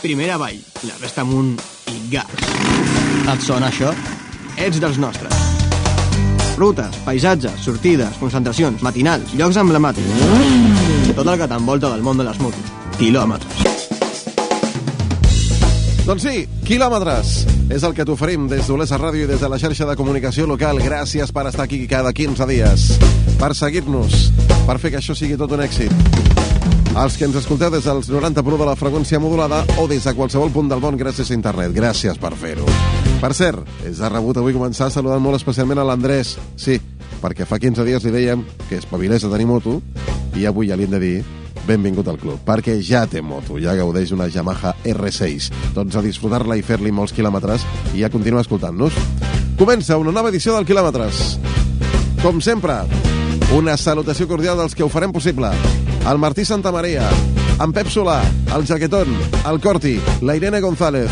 Primera avall, la resta amunt i gas. Et sona això? Ets dels nostres. Rutes, paisatges, sortides, concentracions, matinals, llocs emblemàtics. Tot el que t'envolta del món de les motos. Quilòmetres. Doncs sí, quilòmetres és el que t'oferim des d'Olesa Ràdio i des de la xarxa de comunicació local. Gràcies per estar aquí cada 15 dies, per seguir-nos, per fer que això sigui tot un èxit. Els que ens escolteu des dels 90 Pro de la freqüència modulada o des de qualsevol punt del món gràcies a internet. Gràcies per fer-ho. Per cert, és de rebut avui començar saludant molt especialment a l'Andrés. Sí, perquè fa 15 dies li dèiem que espavilés a tenir moto i avui ja li hem de dir benvingut al club, perquè ja té moto, ja gaudeix una Yamaha R6. Doncs a disfrutar-la i fer-li molts quilòmetres i a continuar escoltant-nos. Comença una nova edició del Quilòmetres. Com sempre, una salutació cordial dels que ho farem possible. El Martí Santamaria, en Pep Solà, el Jaquetón, el Corti, la Irene González,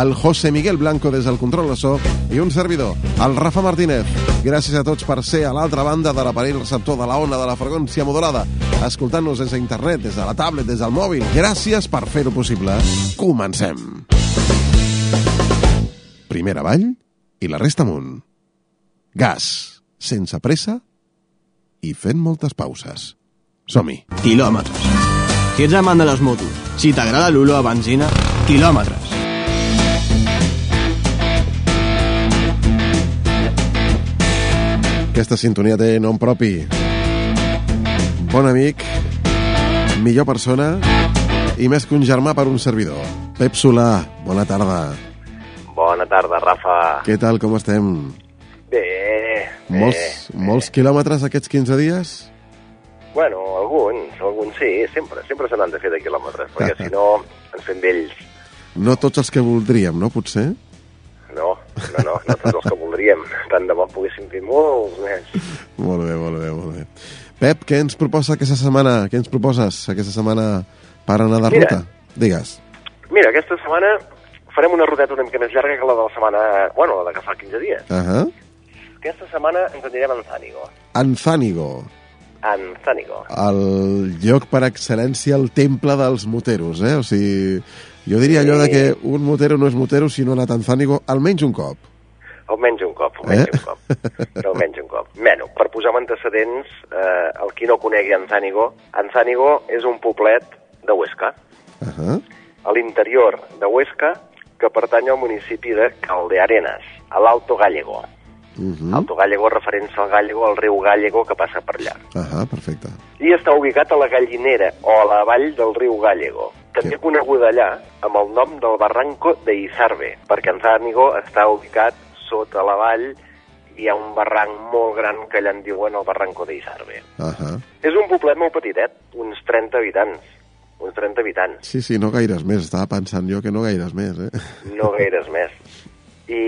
el José Miguel Blanco des del control de so i un servidor, el Rafa Martínez. Gràcies a tots per ser a l'altra banda de l'aparell receptor de la ona de la freqüència modulada, escoltant-nos des d'internet, des de la tablet, des del mòbil. Gràcies per fer-ho possible. Comencem. Primera avall i la resta amunt. Gas, sense pressa i fent moltes pauses. Som-hi. Quilòmetres. Si ets amant de les motos, si t'agrada l'olor a benzina, quilòmetres. Aquesta sintonia té nom propi. Bon amic, millor persona i més que un germà per un servidor. Pep Solà, bona tarda. Bona tarda, Rafa. Què tal, com estem? Bé, bé. Molts, molts quilòmetres aquests 15 dies? Bueno, alguns, alguns sí, sempre, sempre se n'han de fer de quilòmetres, perquè si no ens fem vells. No tots els que voldríem, no, potser? No, no, no, no tots els que voldríem. Tant de bo poguéssim fer molts més. Molt bé, molt bé, molt bé. Pep, què ens proposa aquesta setmana? Què ens proposes aquesta setmana per anar de Mira. ruta? Digues. Mira, aquesta setmana farem una ruteta una mica més llarga que la de la setmana... Bueno, la de que fa 15 dies. Uh -huh. Aquesta setmana ens anirem a Anzànigo. Anzánigo, Anzànigo. el lloc per excel·lència, el temple dels moteros, eh? O sigui, jo diria allò de que un motero no és motero si no ha anat a Anzánigo almenys un cop. Almenys un cop, almenys Eh? un cop. Almenys un cop. Bueno, per posar en antecedents, eh, el qui no conegui Anzànigo, Anzànigo és un poblet de Huesca, Uh -huh. a l'interior de Huesca, que pertany al municipi de Caldearenas, a l'Alto Gallego. Uh -huh. Alto Gallego, referència al Gallego, al riu Gallego que passa per allà. Uh -huh, perfecte. I està ubicat a la Gallinera, o a la vall del riu Gallego, també Sí. coneguda allà amb el nom del barranco de Izarbe, perquè Anzànigo està ubicat sota la vall hi ha un barranc molt gran que allà en diuen el barranco de Izarbe. Uh -huh. És un poblet molt petitet, uns 30 habitants, uns 30 habitants, Sí, sí, no gaires més. Estava pensant jo que no gaires més, eh? no gaires més. I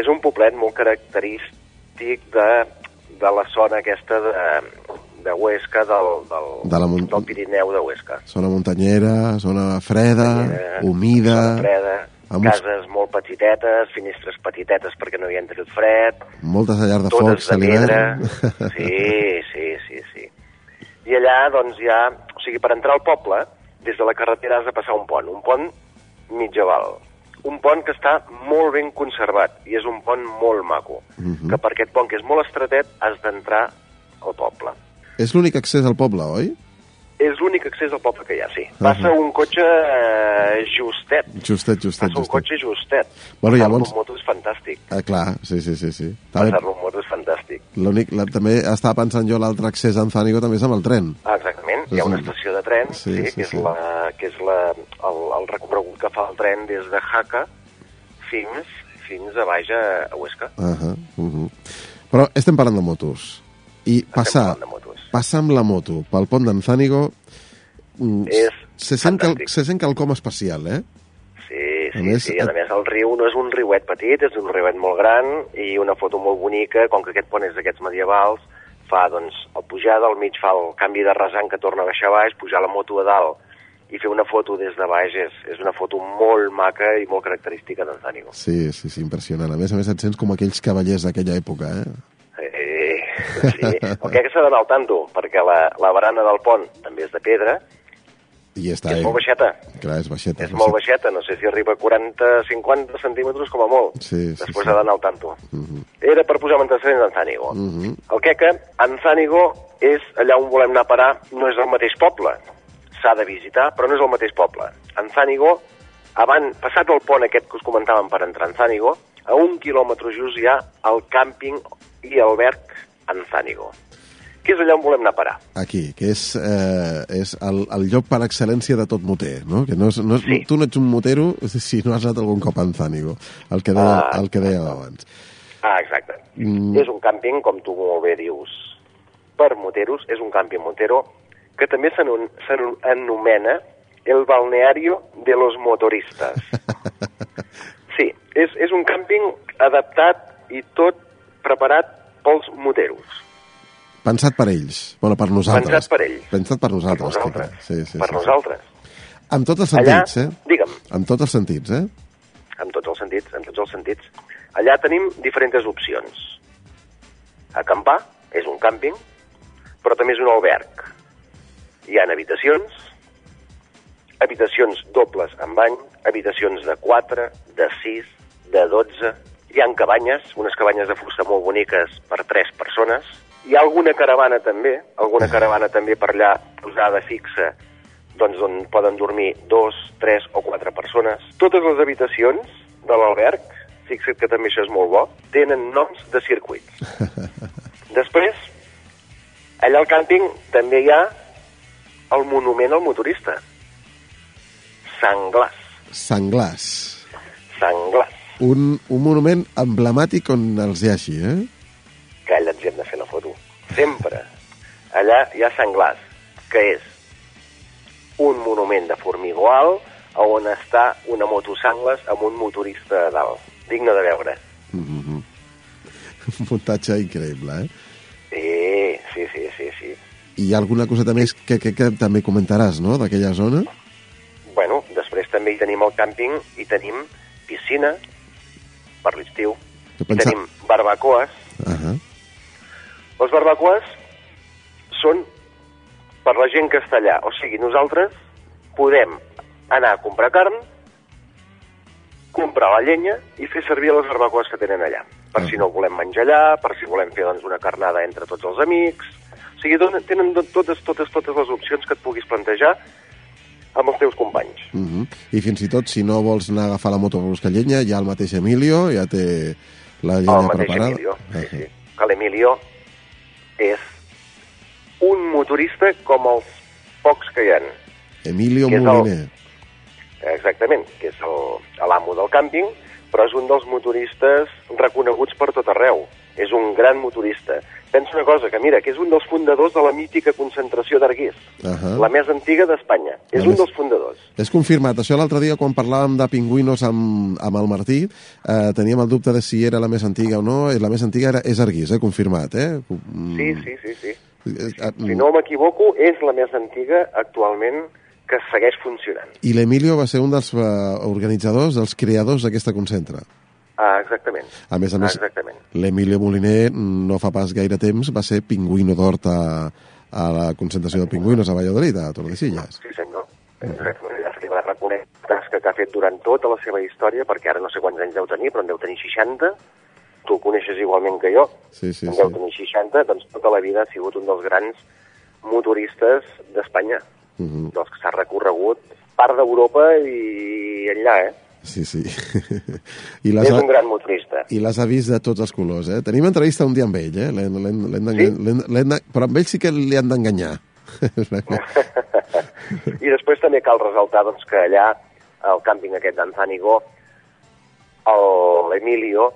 és un poblet molt característic de, de la zona aquesta de, de Huesca, del, del, De la del Pirineu de Huesca. Zona muntanyera, zona freda, Muntanyera, humida... zona freda, amb cases molt petitetes, finestres petitetes perquè no hi entri el fred, Moltes de llar de a de pedra. Sí, sí, sí, sí. I allà, doncs, hi ha... O sigui, per entrar al poble, des de la carretera has de passar un pont, un pont mitjaval. Un pont que està molt ben conservat i és un pont molt maco. Mhm. Que per aquest pont, que és molt estretet, has d'entrar al poble. És l'únic accés al poble, oi? És l'únic accés al poble que hi ha, sí. Passa un cotxe eh, justet. Justet, justet, Passa un justet. cotxe justet. Bueno, Passar-lo llavors- amb moto és fantàstic. Ah, clar, sí, sí, sí. sí. Passar-lo amb moto és fantàstic. l'únic, també estava pensant jo l'altre accés a Anzánigo també és amb el tren. Ah, exactament. Hi ha una estació de tren, Sí, sí, sí, que és, sí. La, que és la, el, el recorregut que fa el tren des de Jaca fins, fins a baix a, Huesca. Uh -huh, uh -huh. Però estem parlant de motos. I passar, de motos. Passar amb la moto pel pont d'Anzánigo mm, És se sent, cal, se sent quelcom especial, eh? A sí, més, sí, a et- més el riu no és un riuet petit, és un riuet molt gran i una foto molt bonica, com que aquest pont és d'aquests medievals, fa doncs el pujar del mig, fa el canvi de rasant que torna a baixar a baix, pujar la moto a dalt i fer una foto des de baix és, és una foto molt maca i molt característica d'Anzànigo. Sí, sí, sí, impressionant. A més a més et sents com aquells cavallers d'aquella època, eh? Sí. El que s'ha d'anar al tanto, perquè la, la barana del pont també és de pedra, I està... és eh? molt baixeta, Clar, és baixeta. és molt baixeta, no sé si arriba a 40-50 centímetres com a molt. Sí, sí, Després sí. ha d'anar al tanto. Mhm. Era per posar en antecedents Anzànigo. Mhm. El que que Anzànigo és allà on volem anar a parar, no és el mateix poble. S'ha de visitar, però no és el mateix poble. Anzànigo, abans, passat el pont aquest que us comentàvem per entrar a Anzànigo, a un quilòmetre just hi ha el càmping i alberg Anzànigo, que és allà on volem anar a parar. Aquí, que és, eh, és el, el lloc per excel·lència de tot moter, no? Que no és, no és, Sí. Tu no ets un motero si no has anat algun cop a Anzànigo, el que deia, Ah, el que deia abans. Ah, exacte. Mm. És un càmping, com tu molt bé dius, per moteros, és un càmping motero que també s'anomena el balneario de los motoristas. Sí, és, és un càmping adaptat i tot preparat pels moteros. Pensat per ells, bueno, per nosaltres. Pensat per ells. Pensat per Per nosaltres. nosaltres. Quico. Sí, sí, per sí, nosaltres. Sí. Amb tots els Allà, sentits, eh? digue'm, Amb tots els sentits, eh? en tots els sentits, en tots els sentits. Allà tenim diferents opcions. Acampar és un càmping, però també és un alberg. Hi han habitacions, habitacions dobles amb bany, habitacions de 4, de 6, de 12, hi han cabanyes, unes cabanyes de fusta molt boniques per 3 persones, hi ha alguna caravana també, alguna caravana també per allà posada fixa, doncs on poden dormir dos, tres o quatre persones. Totes les habitacions de l'alberg, fixa't que també això és molt bo, tenen noms de circuits. Després, allà al càmping també hi ha el monument al motorista. Sant Glaç. Sanglars. Un, un monument emblemàtic on els hi ha així, eh? que allà ens hi hem de fer la foto. Sempre. Allà hi ha Sant Glaç, que és un monument de formigó alt on està una motosangles amb un motorista a dalt. Digne de veure. Un muntatge increïble, eh? Sí, sí, sí, sí, sí. I hi ha alguna coseta més que, que, que també comentaràs, no?, d'aquella zona? Bueno, després també hi tenim el càmping i tenim piscina per l'estiu. Pensa- tenim barbacoes. Uh -huh. Les barbacoes són per la gent allà. O sigui, nosaltres podem anar a comprar carn, comprar la llenya i fer servir les barbacoes que tenen allà. Per Ah. si no volem menjar allà, per si volem fer doncs, una carnada entre tots els amics... O sigui, tenen totes, totes, totes les opcions que et puguis plantejar amb els teus companys. Uh -huh. I fins i tot, si no vols anar a agafar la moto buscar llenya, ja el mateix Emilio ja té la llenya el mateix preparada. Emilio, sí, Ah, sí. Que l'Emilio és un motorista com els pocs que hi ha. Emilio Que és el- Moliner. Exactament, que és l'amo del càmping, però és un dels motoristes reconeguts per tot arreu. És un gran motorista. Pensa una cosa, que mira, que és un dels fundadors de la mítica concentració d'Argués, Uh -huh. la més antiga d'Espanya. És La un més- dels fundadors. És confirmat. Això l'altre dia, quan parlàvem de pingüinos amb, amb el Martí, eh, teníem el dubte de si era la més antiga o no. I La més antiga era, és Arguís, eh? confirmat. Eh? Mm, Sí, sí, sí, sí. eh, eh, Si no m'equivoco, és la més antiga actualment que segueix funcionant. I l'Emilio va ser un dels eh, organitzadors, dels creadors d'aquesta concentra. Ah, exactament. A més a més, Exactament. l'Emilio Moliner no fa pas gaire temps va ser pingüino d'hort a, a la concentració de pingüinos a Valladolid, a Tordesillas. Sí, senyor. Exactament. Li va reconèixer tasca que ha fet durant tota la seva història, perquè ara no sé quants anys deu tenir, però en deu tenir 60. Tu el coneixes igualment que jo. Sí, sí, en sí. deu tenir 60, doncs tota la vida ha sigut un dels grans motoristes d'Espanya, Mhm. dels que s'ha recorregut part d'Europa i enllà, eh? Sí, sí. I les, És un gran motorista. I les ha vist de tots els colors, eh? Tenim entrevista un dia amb ell, eh? L'hem- l'hem- l'hem d'enga- Sí? l'hem- l'hem de- Però amb ell sí que li han d'enganyar. I després també cal ressaltar doncs, que allà, al càmping aquest d'Anzànigo, el- l'Emilio,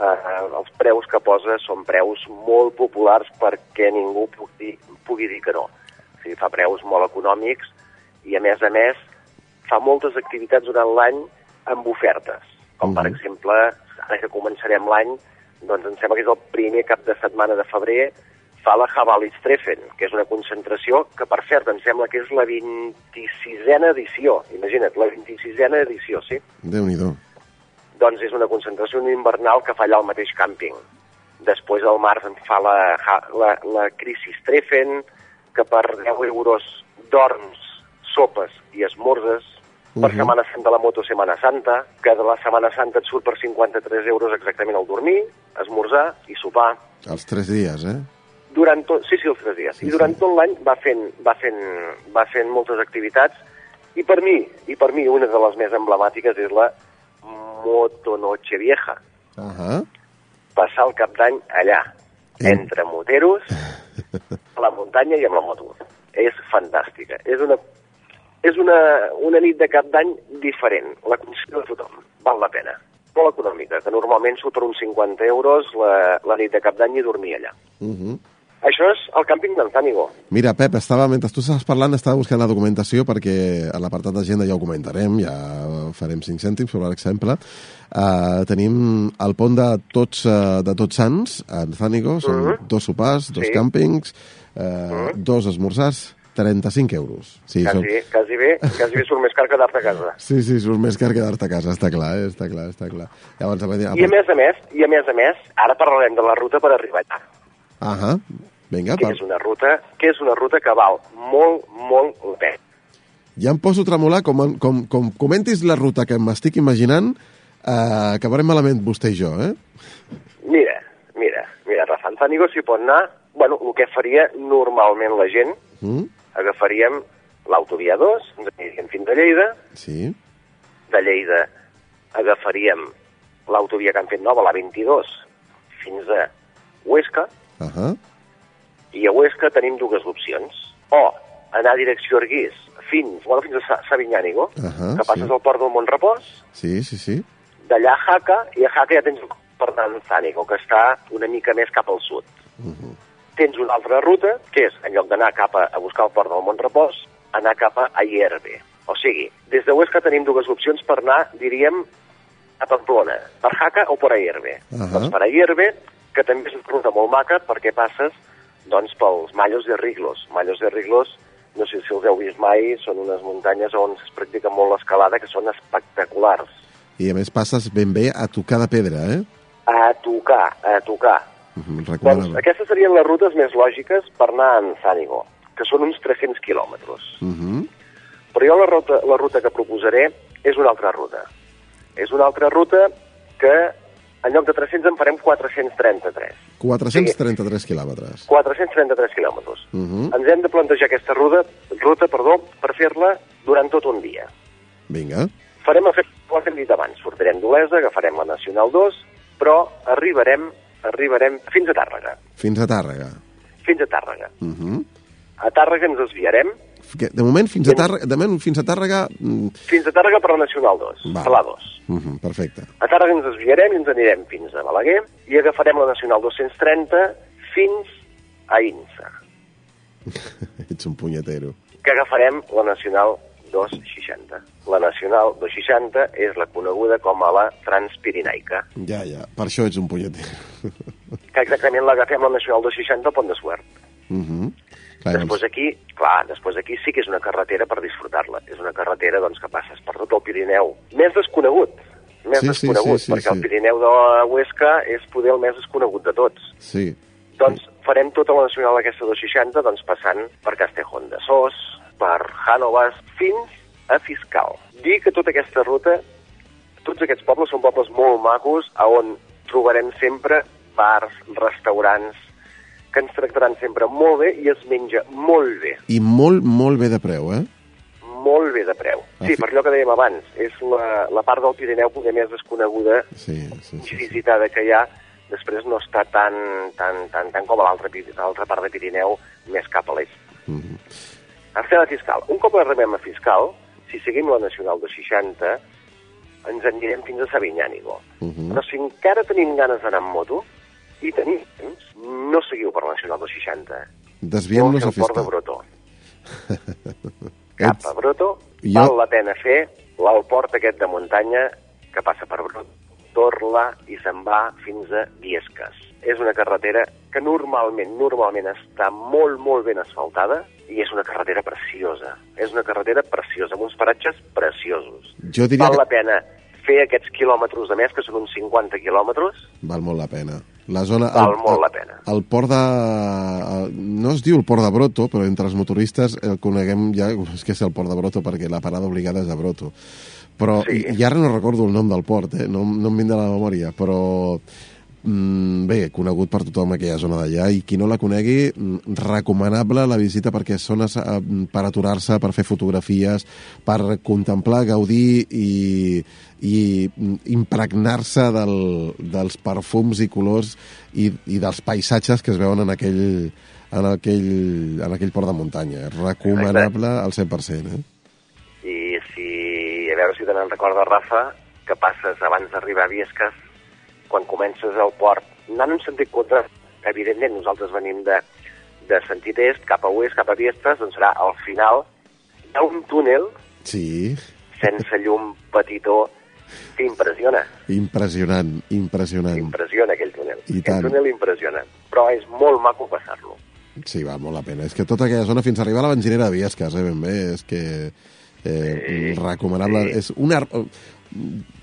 eh, els preus que posa són preus molt populars perquè ningú pugui, pugui dir que no. O sigui, fa preus molt econòmics i, a més a més, fa moltes activitats durant l'any amb ofertes. Com per Mhm. exemple, ara que començarem l'any, doncs em sembla que és el primer cap de setmana de febrer, fa la Havalitstreffen, que és una concentració que, per cert, em sembla que és la 26a edició. Imagina't, la 26a edició, sí? Déu-n'hi-do. Doncs és una concentració invernal que fa allà al mateix càmping. Després al març en fa la, la, la Crisis Treffen, que per 10 euros dorms, sopes i esmorzes. Per Mhm. Setmana Santa la moto Setmana Santa, que de la Setmana Santa et surt per 53 euros exactament el dormir, esmorzar i sopar. Els tres dies, eh? Durant tot, sí, sí, els tres dies. Sí, I durant sí. tot l'any va fent, va, fent, va fent moltes activitats i per mi, i per mi una de les més emblemàtiques és la Moto Noche Vieja. Uh -huh. Passar el cap d'any allà, Eh. entre moteros, a la muntanya i amb la moto. És fantàstica. És una, és una, una nit de cap d'any diferent. La considero de tothom. Val la pena. Molt econòmica, que normalment surt per uns 50 euros la, la nit de cap d'any i dormir allà. Uh -huh. Això és el càmping d'en Zànigo. Mira, Pep, estava, mentre tu estaves parlant, estava buscant la documentació perquè a l'apartat d'agenda ja ho comentarem, ja farem 5 cèntims sobre l'exemple. Uh, tenim el pont de tots, uh, de tots Sants, a Zànigo, són Mhm. dos sopars, dos Sí. càmpings, uh, dos esmorzars, 35 euros. Sí, Quasi, són- quasi bé, quasi bé surt més car quedar-te a casa. Sí, sí, surt més car quedar-te a casa, està clar, eh? està clar, està clar. A veure, I a més a més, i a més a més, ara parlarem de la ruta per arribar allà. Ahà, vinga, Que pa. és una ruta, que és una ruta que val molt, molt la pena. ja em poso a tremolar, com, com, com comentis la ruta que m'estic imaginant, eh, acabarem malament vostè i jo, eh? Mira, mira, mira, Rafa Anzànigo s'hi pot anar, bueno, el que faria normalment la gent, Mm? Agafaríem l'autovia 2, ens aniríem fins a Lleida, Sí, de Lleida agafaríem l'autovia que han fet nova, la 22, fins a Huesca, ahà, i a Huesca tenim dues opcions. O anar a direcció Arguís fins, bueno, fins a Sa- Sabinyànigo, Ahà, que passes sí. al port del Montrepòs, sí, sí, sí. d'allà a Jaca, i a Jaca ja tens el port d'Anzànigo, que està una mica més cap al sud. Tens una altra ruta, que és, en lloc d'anar cap a, a buscar el port del Montrepòs, anar cap a Ayerbe. O sigui, des de Huesca tenim dues opcions per anar, diríem, a Pamplona, per Jaca o per Ayerbe. Ahà. Doncs per Ayerbe, que també és una ruta molt maca, perquè passes doncs, pels Mallos de Riglos. Mallos de Riglos, no sé si els heu vist mai, són unes muntanyes on es practica molt l'escalada, que són espectaculars. I a més passes ben bé a tocar de pedra, eh? A tocar, a tocar. Mhm, Doncs Recomanable. aquestes serien les rutes més lògiques per anar a Anzànigo, que són uns 300 quilòmetres. Mhm. Però jo la ruta, la ruta que proposaré és una altra ruta. És una altra ruta que en lloc de 300 en farem 433. 433 quilòmetres. 433 quilòmetres. Mhm. Ens hem de plantejar aquesta ruta, ruta perdó, per fer-la durant tot un dia. Vinga. Farem el que hem dit abans. Sortirem d'Olesa, agafarem la Nacional 2, però arribarem, arribarem fins a Tàrrega. Fins a Tàrrega. Fins a Tàrrega. Mhm. A Tàrrega ens desviarem De moment, fins a Tàrrega, de moment, fins a Tàrrega mm, fins a Tàrrega per la Nacional 2, Val. per la 2. mhm, perfecte. A Tàrrega ens desviarem i ens anirem fins a Balaguer i agafarem la Nacional 230 fins a Insa, Ets un punyetero. que agafarem la Nacional 260. La Nacional 260 és la coneguda com a la Transpirinaica, Ja, ja. Per això ets un punyetero. que exactament l'agafem la Nacional 260 al Pont de Suert. Mhm. Clar, Després aquí, clar, després aquí sí que és una carretera per disfrutar-la. És una carretera doncs, que passes per tot el Pirineu. Més desconegut, més Sí, sí, desconegut, sí, sí, perquè sí. el Pirineu de Huesca és poder el més desconegut de tots. Sí. Doncs farem tota la nacional aquesta 260, doncs passant per Castejón de Sos, per Hànovas, fins a Fiscal. Dir que tota aquesta ruta, tots aquests pobles són pobles molt macos, a on trobarem sempre bars, restaurants, que ens tractaran sempre molt bé i es menja molt bé, I molt, molt bé de preu, eh? molt bé de preu. Ah, Sí, sí. per allò que dèiem abans, és la, la part del Pirineu poder més desconeguda Sí, sí, i sí. sí. visitada que hi ha, després no està tan, tan, tan, tan com a l'altra part de Pirineu, més cap a l'est. Mhm. Estem a Fiscal. Un cop arribem a Fiscal, si seguim la Nacional de 60, ens en anirem fins a Sabinyànigo. Mhm. Però si encara tenim ganes d'anar amb moto, i tenim temps, no seguiu per la Nacional de 60. Desviem-nos a al port de Fiscal. Broto. Cap Ets... a Broto, Jo- val la pena fer el port aquest de muntanya que passa per Brot, Torla i se'n va fins a Viesques. És una carretera que normalment, normalment està molt, molt ben asfaltada i és una carretera preciosa. És una carretera preciosa, amb uns paratges preciosos. Jo diria Val que la pena fer aquests quilòmetres de més, que són uns 50 quilòmetres, val molt la pena. La zona... val molt la pena. El port de... El, no es diu el port de Broto, però entre els motoristes el coneguem ja... És que és el port de Broto perquè la parada obligada és a Broto. Però, Sí. i, i ara no recordo el nom del port, eh? no, no em vindrà a la memòria, però mm, bé, conegut per tothom aquella zona d'allà i qui no la conegui, mm, recomanable la visita perquè són per aturar-se, per fer fotografies, per contemplar, gaudir i, i mm, impregnar-se del, dels perfums i colors i, i dels paisatges que es veuen en aquell, en aquell, en aquell port de muntanya. Recomanable al 100%, eh? A veure si tenen recorda, Rafa, que passes abans d'arribar a Viesques, quan comences al port, anant en sentit contra, evidentment nosaltres venim de, de sentit est, cap a oest, cap a Viesques, doncs serà al final, hi ha un túnel Sí, sense llum petitó que impressiona, impressionant, impressionant. impressiona aquell túnel. I aquell tant. túnel impressiona, però és molt maco passar-lo. Sí, val molt la pena. És que tota aquella zona fins a arribar a la benzinera de Viesques, eh, ben bé, és que eh, recomanable. sí. És una,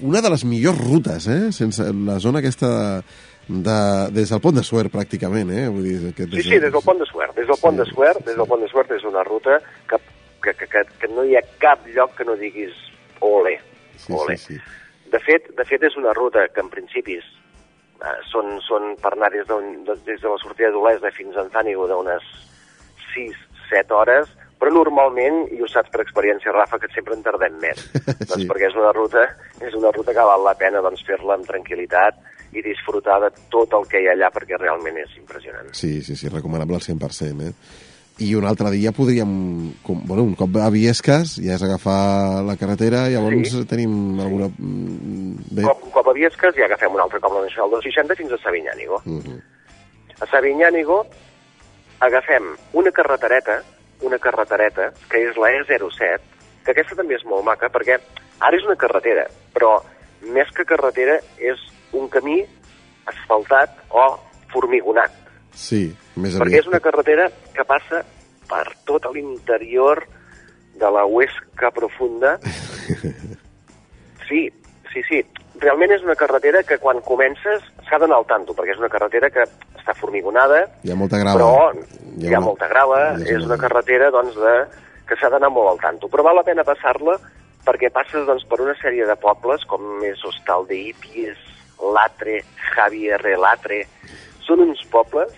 una de les millors rutes, eh, sense la zona aquesta de, des del pont de Suert, pràcticament, eh? Vull dir, que Sí, sí, des del pont de Suert. Des del pont de Suert, des del pont de Suert és una ruta que, que, que, que, que no hi ha cap lloc que no diguis ole, Sí, ole. sí, sí. De fet, de fet és una ruta que en principis eh, són, són per anar des de, des de la sortida d'Olesa fins a Antànigo d'unes 6-7 hores, però normalment, i ho saps per experiència, Rafa, que sempre en tardem més. doncs Sí. perquè és una ruta, és una ruta que val la pena doncs, fer-la amb tranquil·litat i disfrutar de tot el que hi ha allà perquè realment és impressionant. Sí, sí, sí, recomanable al 100%, eh? I un altre dia podríem... Com, bueno, un cop a Viesques ja és agafar la carretera i llavors Sí. tenim alguna... Bé, Cop, cop a Viesques ja agafem un altre cop la Nacional 260 fins a Sabinyànigo. Mhm. A Sabinyànigo agafem una carretereta, una carretereta, que és la E07, que aquesta també és molt maca, perquè ara és una carretera, però més que carretera és un camí asfaltat o formigonat, sí, més perquè aviat. és una carretera que passa per tot l'interior de la Huesca profunda. Sí, sí, sí. Realment és una carretera que quan comences s'ha d'anar al tanto, perquè és una carretera que està formigonada, Hi ha molta grava. però hi ha, una- molta grava, hi ha és una carretera doncs, de, que s'ha d'anar molt al tanto. Però val la pena passar-la perquè passes doncs, per una sèrie de pobles com és Hostal de Ipies, Latre, Javier Latre... Són uns pobles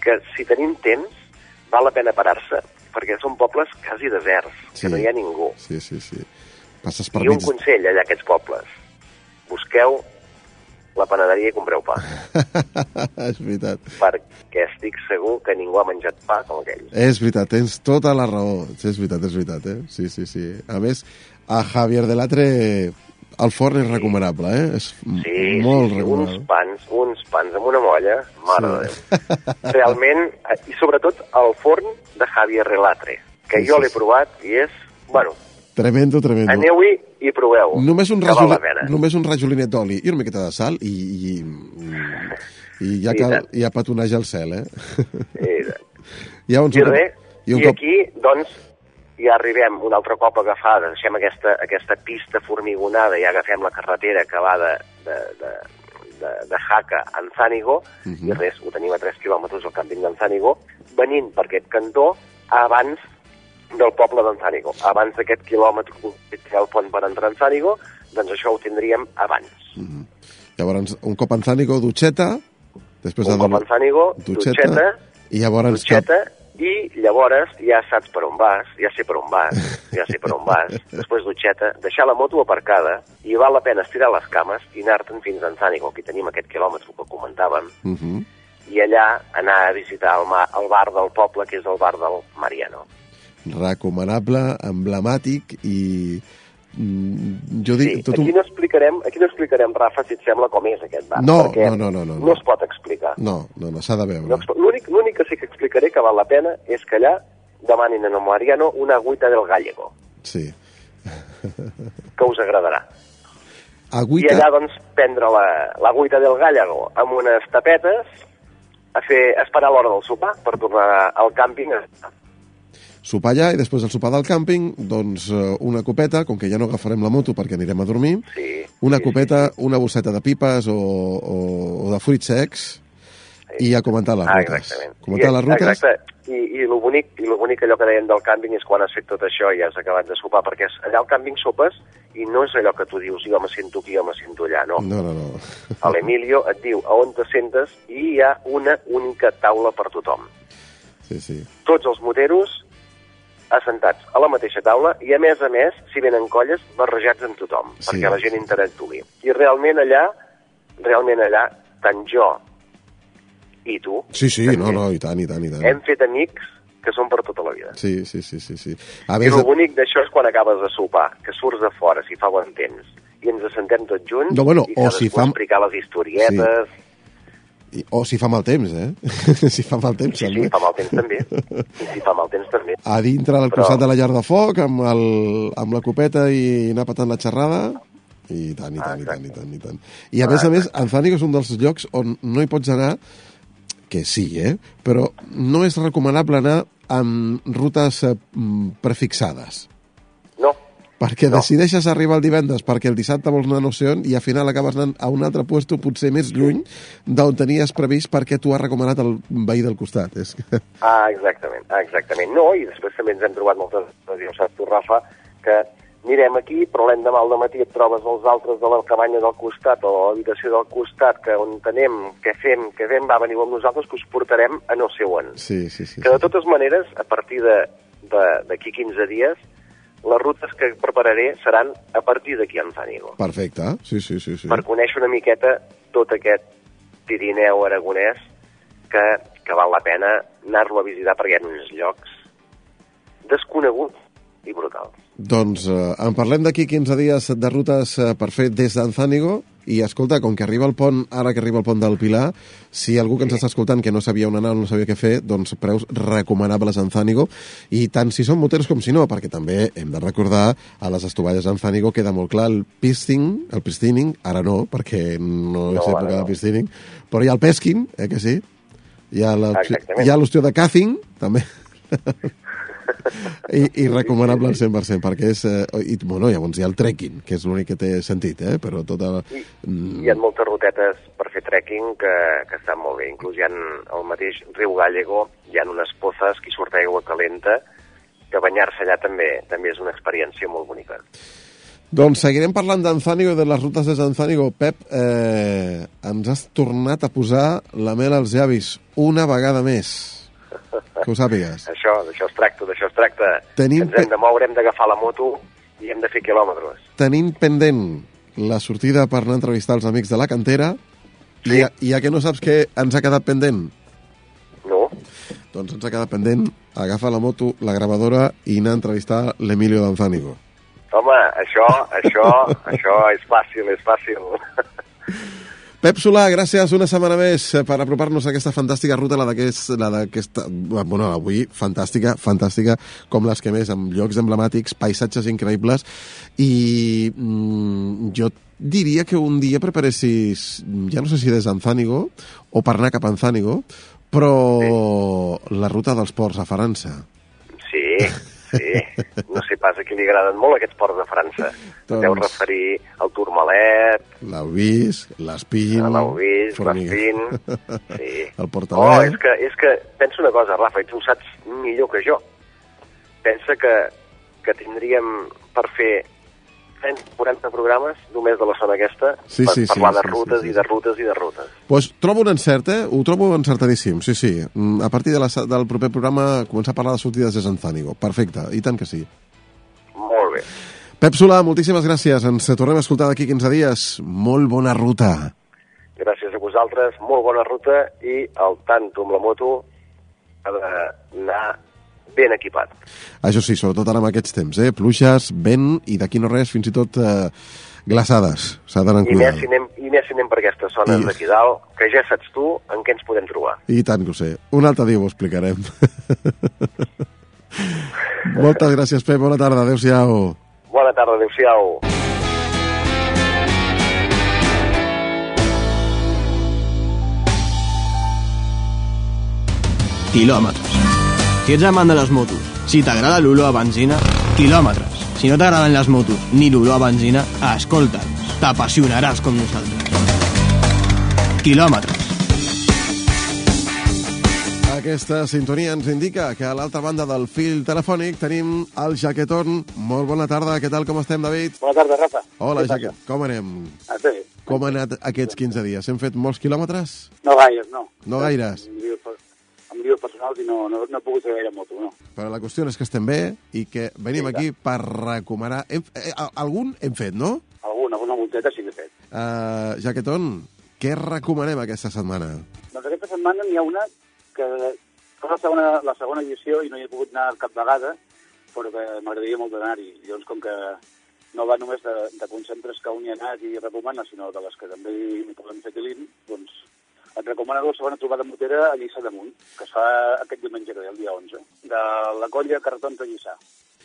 que, si tenim temps, val la pena parar-se, perquè són pobles quasi deserts, Sí. que no hi ha ningú. Sí, sí, sí. Passes per I un mig... consell allà a aquests pobles. Busqueu la panaderia i compreu pa, és veritat. perquè estic segur que ningú ha menjat pa com aquell. És veritat, tens tota la raó. És veritat, és veritat, eh? Sí, sí, sí. A més, a Javier de Latre el forn és recomanable, eh? És Sí, molt sí, sí, uns recomanable. pans, uns pans amb una molla, mare Sí. de Déu. Realment, eh, i sobretot el forn de Javier Relatre, que Sí, jo sí, l'he sí. provat i és, bueno, Tremendo, tremendo. aneu-hi i proveu. Només un, rajol... només un rajolinet d'oli i una miqueta de sal i, i, i ja, I cal, ja petoneja el cel, eh? I, I, llavors, I un res, i un i cop... aquí, doncs, ja arribem un altre cop a agafar, deixem aquesta, aquesta pista formigonada i agafem la carretera que va de, de, de, de, de Jaca a Anzánigo, Mhm. i res, ho tenim a 3 quilòmetres al càmping d'Anzánigo, venint per aquest cantó abans del poble d'Anzánigo. Abans d'aquest quilòmetre que ha el pont per entrar a Anzánigo, doncs això ho tindríem abans. Mhm. Llavors, un cop en Zànigo, dutxeta, després Un de cop Anzánigo, dutxeta, dutxeta, i llavors cap... dutxeta, i llavors ja saps per on vas, ja sé per on vas, ja sé per on vas, després dutxeta, deixar la moto aparcada i val la pena estirar les cames i anar-te'n fins a Anzànigo, aquí tenim aquest quilòmetre que comentàvem, Uh -huh. i allà anar a visitar el, ma el bar del poble, que és el bar del Mariano. Recomanable, emblemàtic i... mm, Jo Sí, dic... tot aquí un... no explicarem, aquí no explicarem, Rafa, si et sembla com és aquest bar, No, perquè no, no, no, no, no no. es pot explicar. No, no, no, s'ha de No veure. expl- L'únic que sí que explicaré que val la pena és que allà demanin a Mariano una agüita del gallego. Sí. que us agradarà. I Agüita... allà, doncs, prendre la, l'agüita del Gàllago amb unes tapetes, a fer, a esperar l'hora del sopar per tornar al càmping. Sopar allà i després del sopar del càmping, doncs eh, una copeta, com que ja no agafarem la moto perquè anirem a dormir, Sí, una sí, copeta, una bosseta de pipes o, o, o de fruits secs i a comentar les Ah, rutes. exactament. Comentar I, les rutes, Exacte. I, i lo bonic, i lo bonic allò que deien del càmping és quan has fet tot això i has acabat de sopar, perquè és, allà al càmping sopes i no és allò que tu dius, jo me sento aquí, jo me sento allà, no. no, no, no. A l'Emilio et diu a on te sentes i hi ha una única taula per tothom. Sí, sí. Tots els moteros assentats a la mateixa taula i, a més a més, si venen colles, barrejats amb tothom, Sí. perquè la gent interactuï. I realment allà, realment allà, tant jo i tu Sí, sí, no, no, i tant, i tant, i tant. hem fet amics que són per tota la vida. Sí, sí, sí, sí, sí. A I més, el bonic d'això és quan acabes de sopar, que surts de fora, si fa bon temps, i ens assentem tots junts No, bueno, i o cadascú si fa- explicar les historietes... i- o si fa mal temps, eh? si fa mal temps, Sí, sí, també. fa mal temps també. I si fa mal temps també. A dintre del Però- costat de la llar de foc, amb, el, amb la copeta i anar patant la xerrada, i tant, i tant, i tant, i tant, i tant. I a més a més, Anzànigo és un dels llocs on no hi pots anar, que sí, eh? Però no és recomanable anar amb rutes eh, prefixades. Perquè No. decideixes arribar el divendres perquè el dissabte vols anar no sé on i al final acabes anant a un altre puesto potser més lluny d'on tenies previst perquè t'ho ha recomanat el veí del costat. És que... Ah, exactament, ah, exactament. No, i després també ens hem trobat moltes vegades, ja ho saps tu, Rafa, que mirem aquí, però l'endemà al matí et trobes els altres de la cabanya del costat o de l'habitació del costat, que on anem, què fem, què fem, va, veniu amb nosaltres, que us portarem a no sé on. Sí, sí, sí. Que de totes maneres, a partir d'aquí 15 dies, les rutes que prepararé seran a partir d'aquí a Anzànigo, Perfecte, sí, sí, sí. sí. per conèixer una miqueta tot aquest Pirineu aragonès que, que val la pena anar-lo a visitar perquè hi ha uns llocs desconeguts i brutals. Doncs eh, en parlem d'aquí 15 dies de rutes eh, per fer des d'Anzànigo i escolta, com que arriba el pont, ara que arriba el pont del Pilar, si algú que ens està escoltant que no sabia on anar o no sabia què fer, doncs preus recomanables a Anzànigo i tant si són moteros com si no, perquè també hem de recordar a les estovalles d'Anzànigo queda molt clar el pisting, el pistining, ara no, perquè no és No, època ara de no. pisting, però hi ha el pesking, eh que sí? Hi ha l'opció Exactament. hi ha l'opció de cathing, també. I, i recomanable al 100%, perquè és... Eh, i, bueno, llavors hi ha el trekking, que és l'únic que té sentit, eh? Però tota... I, hi ha moltes rutetes per fer trekking que, que estan molt bé. Inclús hi ha al mateix riu Gallego, hi ha unes pozes que surt aigua calenta, que banyar-se allà també també és una experiència molt bonica. Doncs seguirem parlant d'Anzànigo i de les rutes des d'Anzànigo. Pep, eh, ens has tornat a posar la mel als llavis una vegada més. Que ho sàpigues. Això, d'això es tracta, d'això es tracta. Tenim Ens hem de moure, hem d'agafar la moto i hem de fer quilòmetres. Tenim pendent la sortida per anar a entrevistar els amics de la cantera Sí. i, a, i a que no saps què ens ha quedat pendent? No? Doncs ens ha quedat pendent agafar la moto, la gravadora i anar a entrevistar l'Emilio d'Anzànigo. Home, això, això, això és fàcil, és fàcil. Pep Solà, gràcies una setmana més per apropar-nos a aquesta fantàstica ruta, la d'aquest- la d'aquesta... Bueno, avui fantàstica, fantàstica, com les que més, amb llocs emblemàtics, paisatges increïbles, i mm, jo diria que un dia preparessis, ja no sé si des d'Anzànigo o per anar cap a Anzànigo, però la ruta dels ports a França. Sí. No sé pas a qui li agraden molt aquests ports de França. Doncs- Deu referir al Tourmalet, L'Aubís, l'Espín... Formiga- l'Espín... Sí. El Oh, Portalet... és que, és que pensa una cosa, Rafa, i tu ho saps millor que jo. Pensa que, que tindríem per fer 30, 40 programes només de la zona aquesta Sí, per sí, sí, parlar de sí, sí, rutes sí, i sí. de rutes i de rutes. pues trobo un encert, eh? Ho trobo encertadíssim, sí, sí. Mm, A partir de la, del proper programa començar a parlar de sortides de Sanzànigo. Perfecte, i tant que sí. Molt bé. Pep Solà, moltíssimes gràcies. Ens tornem a escoltar d'aquí 15 dies. Molt bona ruta. Gràcies a vosaltres, molt bona ruta i al tanto amb la moto ha d'anar ben equipat. Això sí, sobretot ara amb aquests temps, eh? Pluixes, vent i d'aquí no res, fins i tot eh, glaçades. S'ha d'anar I més, si anem, I més si anem per aquestes zones I- d'aquí dalt, que ja saps tu en què ens podem trobar. I tant que ho sé. Un altre dia ho explicarem. Moltes gràcies, Pep. Bona tarda. Adéu-siau. Bona tarda, adéu-siau. Quilòmetres. Si ets amant de les motos, si t'agrada l'olor a benzina, quilòmetres. Si no t'agraden les motos ni l'olor a benzina, escolta'ns. T'apassionaràs com nosaltres. Quilòmetres. Aquesta sintonia ens indica que a l'altra banda del fil telefònic tenim el Jaqueton. Molt bona tarda, què tal, com estem, David? Bona tarda, Rafa. Hola? Jaquet, com anem? Ah, bé. Com han anat aquests 15 dies? Hem fet molts quilòmetres? No gaires, no. No gaires? Líos personals i no, no, no he pogut fer gaire moto, no. Però la qüestió és que estem bé i que venim Sí, aquí per recomanar... Hem, eh, algun hem fet, no? Alguna, alguna volteta sí que he fet. Uh, Jaqueton, què recomanem aquesta setmana? Doncs aquesta setmana n'hi ha una que fa la segona, la segona edició i no hi he pogut anar cap vegada, però que m'agradaria molt d'anar-hi. Llavors, com que no va només de, de concentres que un hi ha anat i recomana, sinó de les que també hi podem fer tilint, doncs et recomano la segona trobada motera a Lliçà d'Amunt, que es fa aquest diumenge que ve, el dia 11, de la colla Cartons de Lliçà.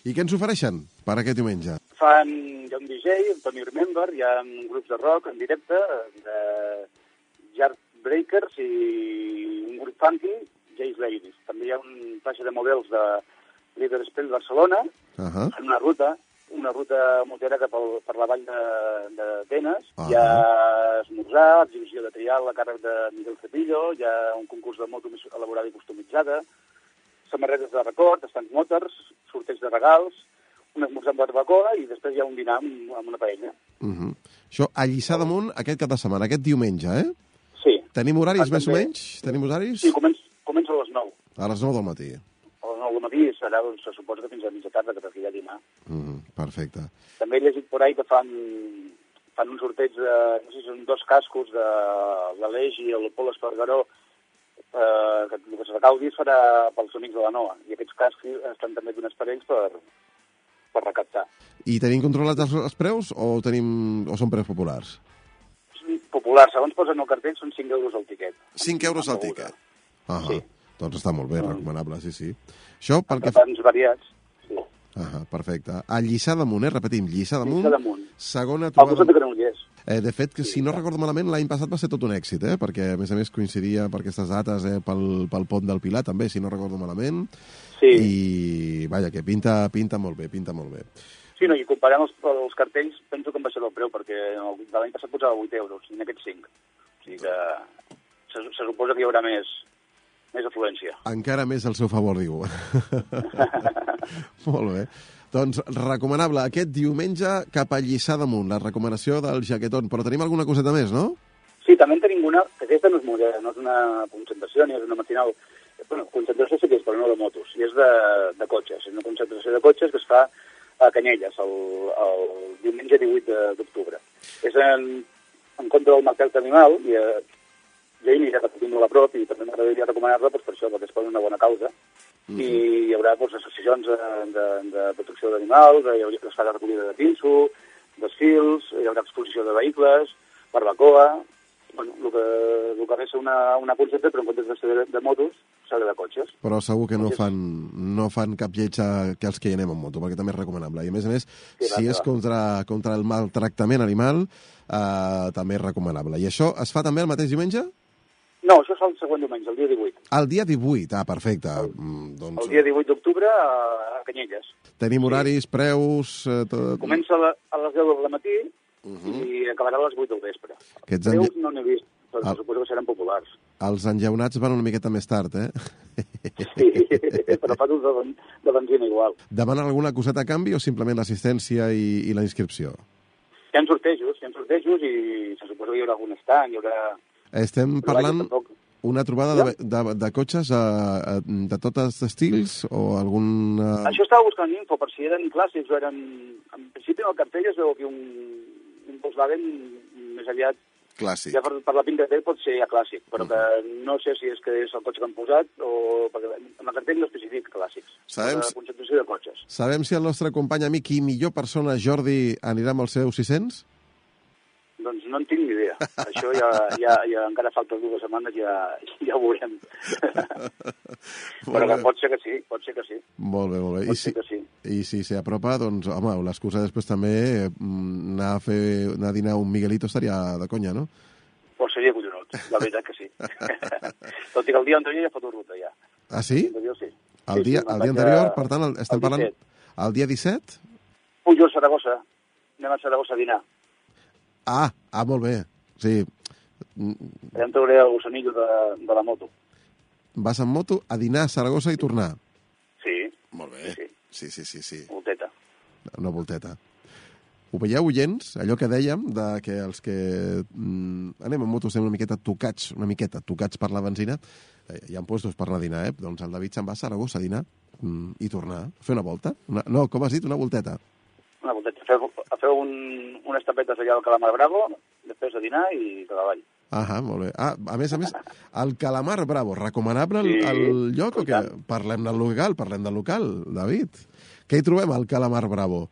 I què ens ofereixen per aquest diumenge? Fan, hi ha un DJ, el Tony Remember, hi ha grups de rock en directe, de Breakers i un grup funky, Jace Ladies. També hi ha un faixa de models de Líder Spell Barcelona, Uh -huh. en una ruta, una ruta motera cap al, per la vall de- d'Atenes. Ah. Hi ha esmorzar, exhibició de trial a càrrec de Miguel Cepillo, hi ha un concurs de moto més elaborada i customitzada, samarretes de record, estants motors, sorteig de regals, un esmorzar amb barbacoa i després hi ha un dinar amb, amb una paella. Uh -huh. Això, a Lliçà d'Amunt, aquest cap de setmana, aquest diumenge, eh? Sí. Tenim horaris Ah, més o menys? Tenim horaris? Sí, comença, comença a les 9. A les 9 del matí. A les 9 del matí i serà, doncs, se suposa que fins a mitja tarda, que perquè ha dinar. Uh -huh. Perfecte. També he llegit por ahí que fan, fan un sorteig de, no sé si són dos cascos de l'Aleix i el Pol Espargaró, eh, que el que se farà pels amics de la NOA. I aquests cascos estan també donats per ells per, per recaptar. I tenim controlats els, els preus o, tenim, o són preus populars? Popular, segons posen el cartell, són 5 euros el tiquet. 5 euros beguda. tiquet. Ah Sí. Doncs està molt bé, recomanable, sí, sí. Això pel que... Tants variats. Sí. Ah, perfecte. A Lliçà d'Amunt, eh? Repetim, Lliçà d'Amunt. Lliçà d'Amunt. Segona Al costat de trobada... Granollers. Eh, de fet, que si no recordo malament, l'any passat va ser tot un èxit, eh? Perquè, a més a més, coincidia per aquestes dates eh? pel, pel pont del Pilar, també, si no recordo malament. Sí. I, vaja, que pinta, pinta molt bé, pinta molt bé. Sí, no, i comparant els, els cartells, penso que han baixat el preu, perquè el de l'any passat posava 8 euros, i en aquests 5. O sigui que se, se suposa que hi haurà més, més afluència. Encara més al seu favor, diu. molt bé. Doncs recomanable aquest diumenge cap a Lliçà d'Amunt, la recomanació del Jaqueton. Però tenim alguna coseta més, no? Sí, també en tenim una, que aquesta no és moderna, no és una concentració ni és una matinal. Bueno, concentració sí que és, però no de motos, i és de, de cotxes. És una concentració de cotxes que es fa a Canyelles, el, el diumenge 18 de- d'octubre. És en, en contra del mercat animal, i eh, jo hi aniré repetint molt a prop, i també m'agradaria recomanar-la doncs, per això, perquè es posa una bona causa. I hi haurà doncs, associacions de, de, de protecció d'animals, hi haurà es farà recollida de pinso, desfils, hi haurà exposició de vehicles, barbacoa, bueno, el que, el que resta una, una concepte, però en comptes de ser de, de motos, serà de cotxes. Però segur que no fan, no fan cap lletja que els que hi anem amb moto, perquè també és recomanable. I a més a més, Sí, si va, és va. contra, contra el maltractament animal, eh, també és recomanable. I això es fa també el mateix diumenge? No, això és el següent diumenge, el dia 18. El dia 18, ah, perfecte. Mm, doncs El dia 18 d'octubre a, Canyelles. tenim horaris, preus... Eh, tot... Comença a, la, a les 10 del matí i acabarà a les 8 del vespre. Aquests Preus enlle- no n'he vist, però Ah. suposo que seran populars. Els enllaunats van una miqueta més tard, eh? Sí, però fa d'ús de, de benzina igual. Demanen alguna coseta a canvi o simplement l'assistència i, i la inscripció? Hi ha sortejos, hi ha sortejos i se suposa que hi haurà algun estant, hi haurà... Estem parlant tampoc- una trobada de, de, de cotxes eh, eh, de tots els estils o algun... eh, Això estava buscant info, per si eren clàssics o eren... En principi en el cartell es veu que un, un Volkswagen més aviat, Clàssic. ja per, per la pinta que té pot ser ja clàssic, però que no sé si és que és el cotxe que han posat o... perquè en el cartell no especifica clàssics. Sabem La concentració de cotxes. Sabem si el nostre company amic i millor persona, Jordi, anirà amb el seu 600? Doncs no en tinc ni idea. Això ja, ja, ja encara falta dues setmanes, ja, ja ho veurem. Però que pot ser que sí, pot ser que sí. Molt bé, molt bé. I Pot si, ser que sí. i si s'hi apropa, doncs, home, l'excusa després també mm, anar a, fer, anar a dinar un Miguelito estaria de conya, no? Pues seria collonut, la veritat que sí. Tot i que el dia anterior ja fotut ruta, ja. Ah, sí? El anterior sí. El Sí, dia, sí, me'n el dia anterior, a- per tant, el, estem el parlant... 17. El dia 17? Pujol, Saragossa. Anem a Saragossa a dinar. Ah, ah, molt bé. Sí. Mm, Ja em trauré el gossanillo de, de la moto. Vas amb moto a dinar a Saragossa i tornar. Sí, Molt bé. Sí. Sí, sí, sí, sí. volteta. Una volteta. Ho veieu, oients? Allò que dèiem, de que els que mm, anem amb moto estem una miqueta tocats, una miqueta tocats per la benzina, eh, hi ha puestos per anar a dinar, eh? Doncs el David se'n va a Saragossa a dinar mm, i tornar, a fer una volta. Una, no, com has dit? Una volteta. Una volteta. Feu, feu un, unes tapetes allà al Calamar Bravo, després de dinar i cap avall. Ah, molt bé. Ah, a més a més, el Calamar Bravo, recomanable el, Sí, el lloc o què? Parlem del local, parlem del local, David. Què hi trobem al Calamar Bravo?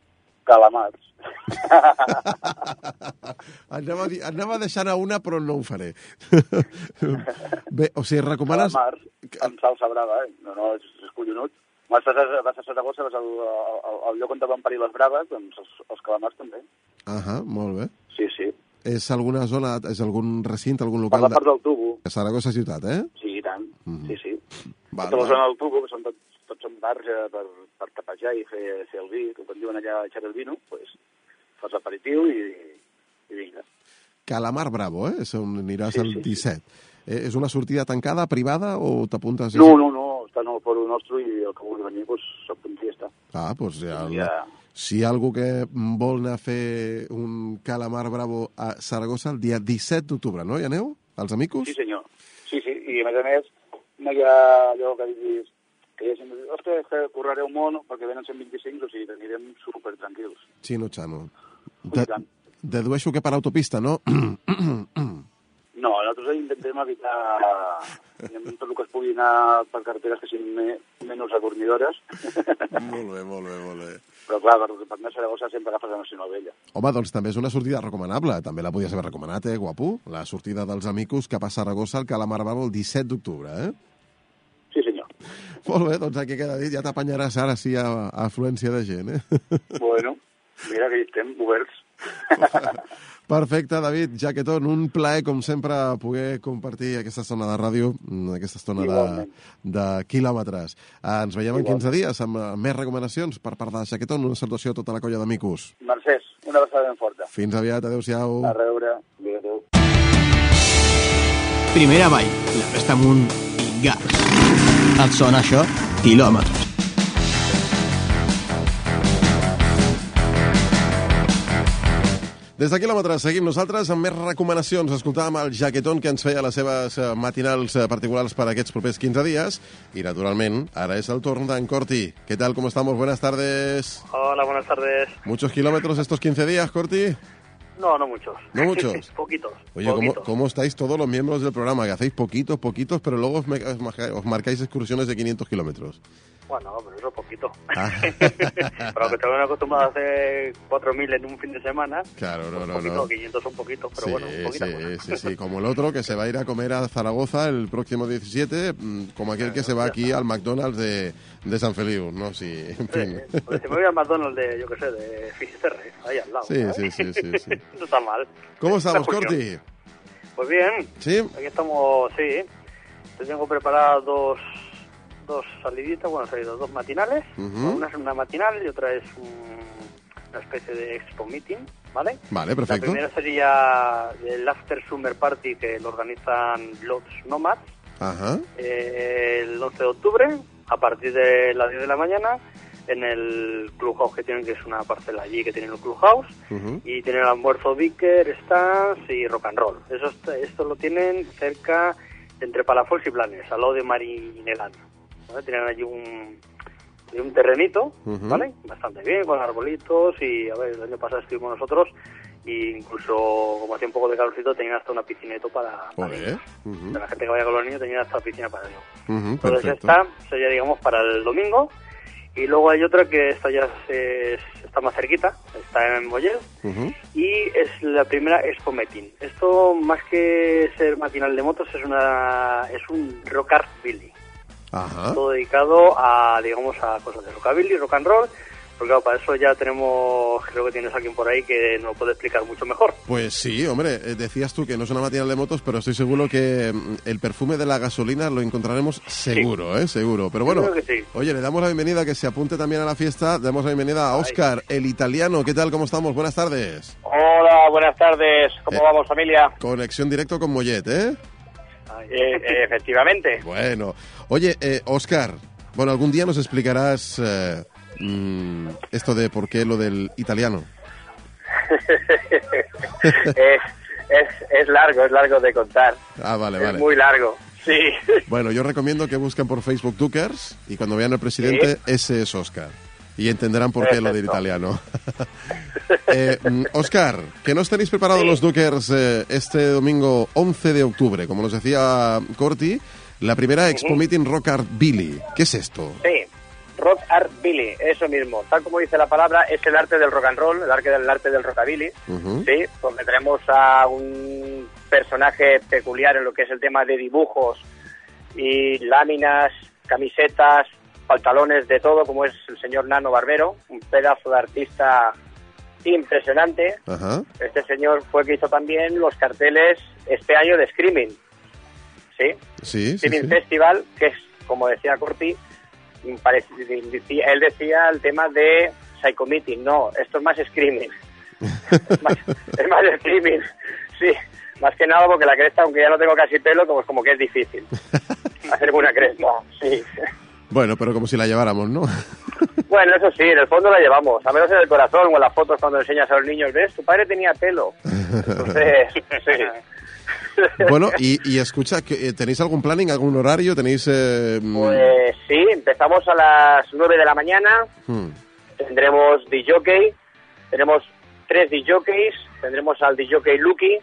Calamars. Anava a, dir, anava a deixar anar una, però no ho faré. Bé, o sigui, recomanes... Calamars amb salsa brava, eh? No, no, és, és collonut. Vas a, vas a Saragossa, vas al, al, al lloc on van parir les braves, doncs els, els calamars també. Ahà, molt bé. Sí, sí. És alguna zona, és algun recinte, algun Per local la de, part del tubo. de Saragossa ciutat, eh? Sí, i tant. Mhm. Sí, sí. Val, Tota la zona del tubo, que són tots, tots són bars eh, per, per tapejar i fer, fer el vi, que quan diuen allà echar el vino, pues, fas l'aperitiu i, i vinga. Calamar Bravo, eh? És on aniràs Sí, el sí, sí. 17. Eh, és una sortida tancada, privada, o t'apuntes... No, no, no, està en el foro nostre i el que vulgui venir, pues, s'apunti i ja està. Ah, doncs ja... El... Ja. Si hi ha algú que vol anar a fer un Calamar Bravo a Saragossa el dia 17 d'octubre, no? Hi aneu? Els amicos? Sí, senyor. Sí, sí, i a més a més, no hi ha allò que diguis que hi ha gent que diu, ostres, que correré un mono perquè venen 125, o sigui, que anirem super tranquils. Chino Chano. I De, dedueixo que per autopista, no? No, nosaltres intentem evitar tot el que es pugui anar per carreteres que siguin me, menys adormidores, molt bé, molt bé, molt bé. però clar, per, per anar a Saragossa sempre agafes la Nacional Vella. Home, doncs també és una sortida recomanable. També la podies haver recomanat, eh, guapo? La sortida dels amicos cap a Saragossa al Calamar Bravo el 17 d'octubre, eh? Sí, senyor. Molt bé, doncs aquí queda dit. Ja t'apanyaràs ara sí a, a afluència de gent, eh? Bueno, mira que hi estem oberts. Perfecte, David Jaquetón, un plaer, com sempre, poder compartir aquesta estona de ràdio, mm, aquesta estona de, Igualment. de quilòmetres. Eh, ens veiem en Igualment. 15 dies amb eh, més recomanacions per part de Jaquetón. Una salutació a tota la colla d'amicos. Mercès, una abraçada ben forta. Fins aviat, adeu-siau. A reure. Adéu, adéu. Primera avall, la resta amunt i gas. Et sona això? Quilòmetres. Des de quilòmetres seguim nosaltres amb més recomanacions. Escoltàvem el Jaquetón que ens feia les seves eh, matinals eh, particulars per aquests propers 15 dies. I, naturalment, ara és el torn d'en Corti. ¿Qué tal? ¿Cómo estamos? Buenas tardes. Hola, buenas tardes. ¿Muchos kilómetros estos 15 días, Corti? No, no muchos. ¿No muchos? poquitos. Oye, ¿cómo, poquitos. ¿cómo estáis todos los miembros del programa? Que hacéis poquitos, poquitos, pero luego os, me- os marcáis excursiones de 500 kilómetros. Bueno, pero eso es poquito. Ah. Para que estaban acostumbrados a hacer 4.000 en un fin de semana, Claro, no, pues no, poquito, no. 500 son poquitos, pero sí, bueno, un poquito. sí, sí, sí, como el otro que se va a ir a comer a Zaragoza el próximo 17, mm, como aquel que se va aquí al McDonald's de, de San Feliu, ¿no? Sí, en fin. Sí, pues si me voy al McDonald's de, yo qué sé, de Fisterre, ahí al lado. Sí, sí, sí, sí, sí. No está mal. ¿Cómo estamos. Corti? Pues bien, ¿Sí? aquí estamos, sí. Te tengo preparadas dos, dos saliditas, bueno, salidas, dos matinales. Una es una matinal y otra es un- una especie de expo meeting, ¿vale? Vale, La perfecto. primera sería el After Summer Party que lo organizan los Nomads Ajá. eh, el 11 de octubre a partir de las 10 de la mañana en el Clubhouse que tienen, que es una parcela allí que tienen el Clubhouse Ujú. y tienen almuerzo Vicker, stands y rock and roll. Eso, esto lo tienen cerca entre Palafox y Planes, al lado de Marinelán. ¿vale? Tienen allí un, un terrenito. ¿vale? Bastante bien, con arbolitos y, a ver, el año pasado estuvimos nosotros e incluso, como hacía un poco de calorcito, tenían hasta una piscineto para, para la gente que vaya con los niños tenían hasta piscina para ellos. Entonces esta sería, digamos, para el domingo Y luego hay otra que esta ya es- está más cerquita, está en Ujú. y es la primera Expo Meeting. Esto, más que ser matinal de motos, es una es un rock art billy. Todo dedicado a, digamos, a cosas de rockabilly, rock and roll. Porque claro, para eso ya tenemos, creo que tienes a alguien por ahí que nos puede explicar mucho mejor. Pues sí, hombre, eh, decías tú que no es una matinal de motos, pero estoy seguro que mm, el perfume de la gasolina lo encontraremos seguro, ¿eh? Seguro. Pero bueno, creo que sí. oye, le damos la bienvenida, que se apunte también a la fiesta. Damos la bienvenida a Oscar, el italiano. ¿Qué tal? ¿Cómo estamos? Buenas tardes. Hola, buenas tardes. ¿Cómo Eh. vamos, familia? Conexión directo con Mollet, ¿eh? Ay, Eh, eh, efectivamente. Bueno. Oye, eh, Oscar, bueno, algún día nos explicarás esto de por qué lo del italiano. es, es, es largo, es largo de contar. Ah, vale, es vale. muy largo. Sí. Bueno, yo recomiendo que busquen por Facebook Dukers y cuando vean al presidente, ese es Oscar. Y entenderán por qué lo del italiano. eh, mm, Oscar, ¿qué nos tenéis preparados Sí. los Dukers eh, este domingo 11 de octubre? Como nos decía Corti, la primera Expo Meeting Rock Art Billy. ¿Qué es esto? Sí. Rock Art Billy, eso mismo. Tal como dice la palabra, es el arte del rock and roll, el arte del, el arte del rockabilly. Ujú. Sí, donde tenemos a un personaje peculiar en lo que es el tema de dibujos y láminas, camisetas, pantalones, de todo, como es el señor Nano Barbero, un pedazo de artista impresionante. Este señor fue el que hizo también los carteles este año de Screaming. ¿Sí? Sí, sí, Screaming sí. Festival, que es, como decía Corti, él decía el tema de Psycho Meeting. No, esto es más Screaming. es, más, es más Screaming. Sí, más que nada porque la cresta, aunque ya no tengo casi pelo, como, como que es difícil hacer una cresta. Sí. Bueno, pero como si la lleváramos, ¿no? Bueno, eso sí, en el fondo la llevamos. A menos en el corazón o en las fotos cuando enseñas a los niños, ¿ves? Tu padre tenía pelo. Entonces, sí. Bueno, y, y escucha, que, eh, ¿tenéis algún planning, algún horario? ¿Tenéis...? eh, mm, Pues sí, empezamos a las 9 de la mañana, hmm, tendremos DJ, tenemos tres DJs, tendremos al DJ Lucky,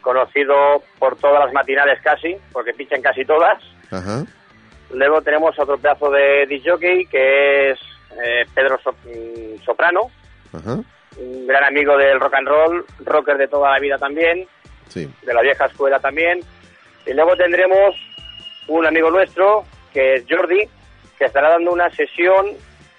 conocido por todas las matinales casi, porque pichan casi todas. Ajá. Luego tenemos otro pedazo de DJ que es eh, Pedro So- mm, Soprano, Ajá. un gran amigo del rock and roll, rocker de toda la vida también, Sí. de la vieja escuela también. Y luego tendremos un amigo nuestro, que es Jordi, que estará dando una sesión,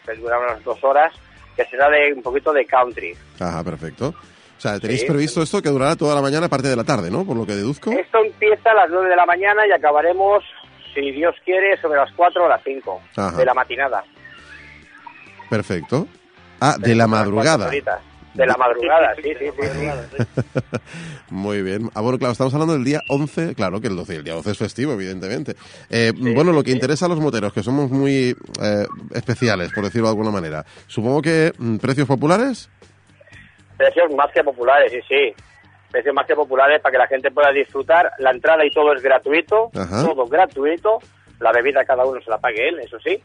que durará unas dos horas, que será de un poquito de country. Ajá, perfecto. O sea, tenéis Sí. previsto esto que durará toda la mañana, parte de la tarde, ¿no? Por lo que deduzco. Esto empieza a las 9 de la mañana y acabaremos, si Dios quiere, sobre las 4 o las 5 Ajá. de la matinada. Perfecto. Ah, de la madrugada. De la madrugada, sí, sí, sí. Muy bien. Ah, bueno, claro, estamos hablando del día 11, claro que el 12, el día 12 es festivo, evidentemente. Eh, bueno, lo que interesa a los moteros, que somos muy eh, especiales, por decirlo de alguna manera. Supongo que mm, precios populares. Precios más que populares, sí, sí. Precios más que populares para que la gente pueda disfrutar. La entrada y todo es gratuito, Ajá. todo gratuito. La bebida cada uno se la pague él, eso sí.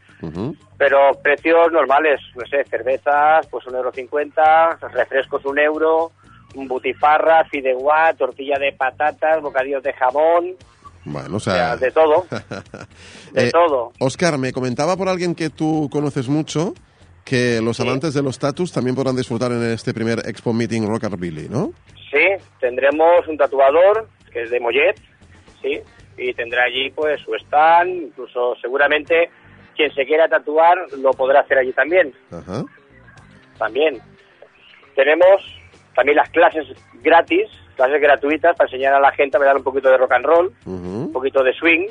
Pero precios normales, no sé, cervezas, pues un euro cincuenta, refrescos un euro, butifarra, fideuá, tortilla de patatas, bocadillos de jamón, Bueno, o o sea, sea... de todo, de Eh, todo. Oscar, me comentaba por alguien que tú conoces mucho que los Sí. amantes de los tatus también podrán disfrutar en este primer Expo Meeting Rockabilly, ¿no? Sí, tendremos un tatuador, que es de Mollet, sí, y tendrá allí pues su stand, incluso seguramente quien se quiera tatuar lo podrá hacer allí también, Ajá. también. Tenemos también las clases gratis, clases gratuitas para enseñar a la gente a bailar un poquito de rock and roll, un poquito de swing,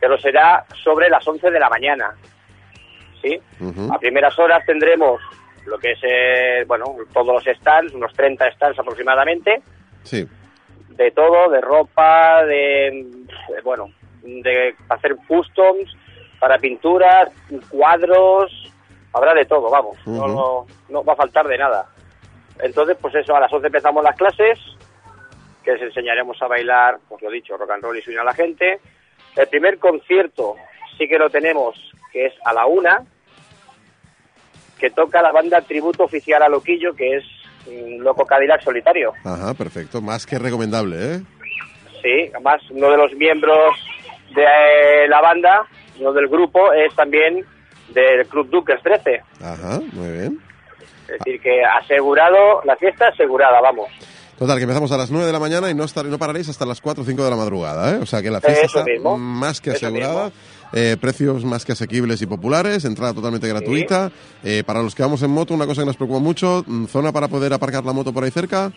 pero será sobre las 11 de la mañana, ¿sí? A primeras horas tendremos lo que es, eh, bueno, todos los stands, unos 30 stands aproximadamente, Sí. De todo, de ropa, de, de, bueno, de hacer customs, para pinturas, cuadros, habrá de todo, vamos, no va a faltar de nada. Entonces, pues eso, a las 11 empezamos las clases, que les enseñaremos a bailar, pues lo dicho, rock and roll y swing a la gente. El primer concierto sí que lo tenemos, que es a la una, que toca la banda tributo oficial a Loquillo, que es Loco Cadillac Solitario. Ajá, perfecto. Más que recomendable, ¿eh? Sí, además uno de los miembros de eh, la banda, uno del grupo, es también del Club Duques 13. Ajá, muy bien. Es decir, que asegurado, la fiesta asegurada, vamos. Total, que empezamos a las 9 de la mañana y no, estar, no pararéis hasta las 4 o 5 de la madrugada, ¿eh? O sea que la fiesta Eso está mismo, más que asegurada. Eh, precios más que asequibles y populares, entrada totalmente gratuita. Eh, para los que vamos en moto, una cosa que nos preocupa mucho, mm, zona para poder aparcar la moto por ahí cerca.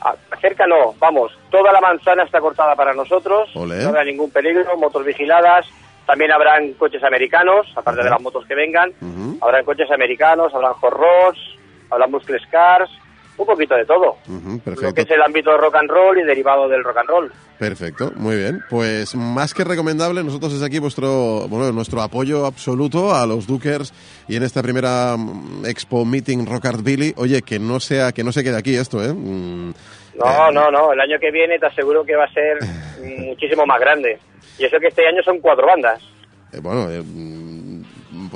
Ah, Cerca no, vamos, toda la manzana está cortada para nosotros, Olé. no habrá ningún peligro, motos vigiladas, también habrán coches americanos, aparte de las motos que vengan, Ujú, habrán coches americanos, habrán hot rods, habrán muscle cars, un poquito de todo. ujú, Lo que es el ámbito de rock and roll y derivado del rock and roll. Perfecto, muy bien. Pues más que recomendable, nosotros es aquí vuestro, bueno, nuestro apoyo absoluto a los Dukers y en esta primera mm, Expo Meeting Rock Art Billy. Oye, que no sea, que no se quede aquí esto, ¿eh? Mm, No, eh, no, no, el año que viene te aseguro que va a ser muchísimo más grande. Y eso que este año son cuatro bandas. eh, bueno, eh, mm,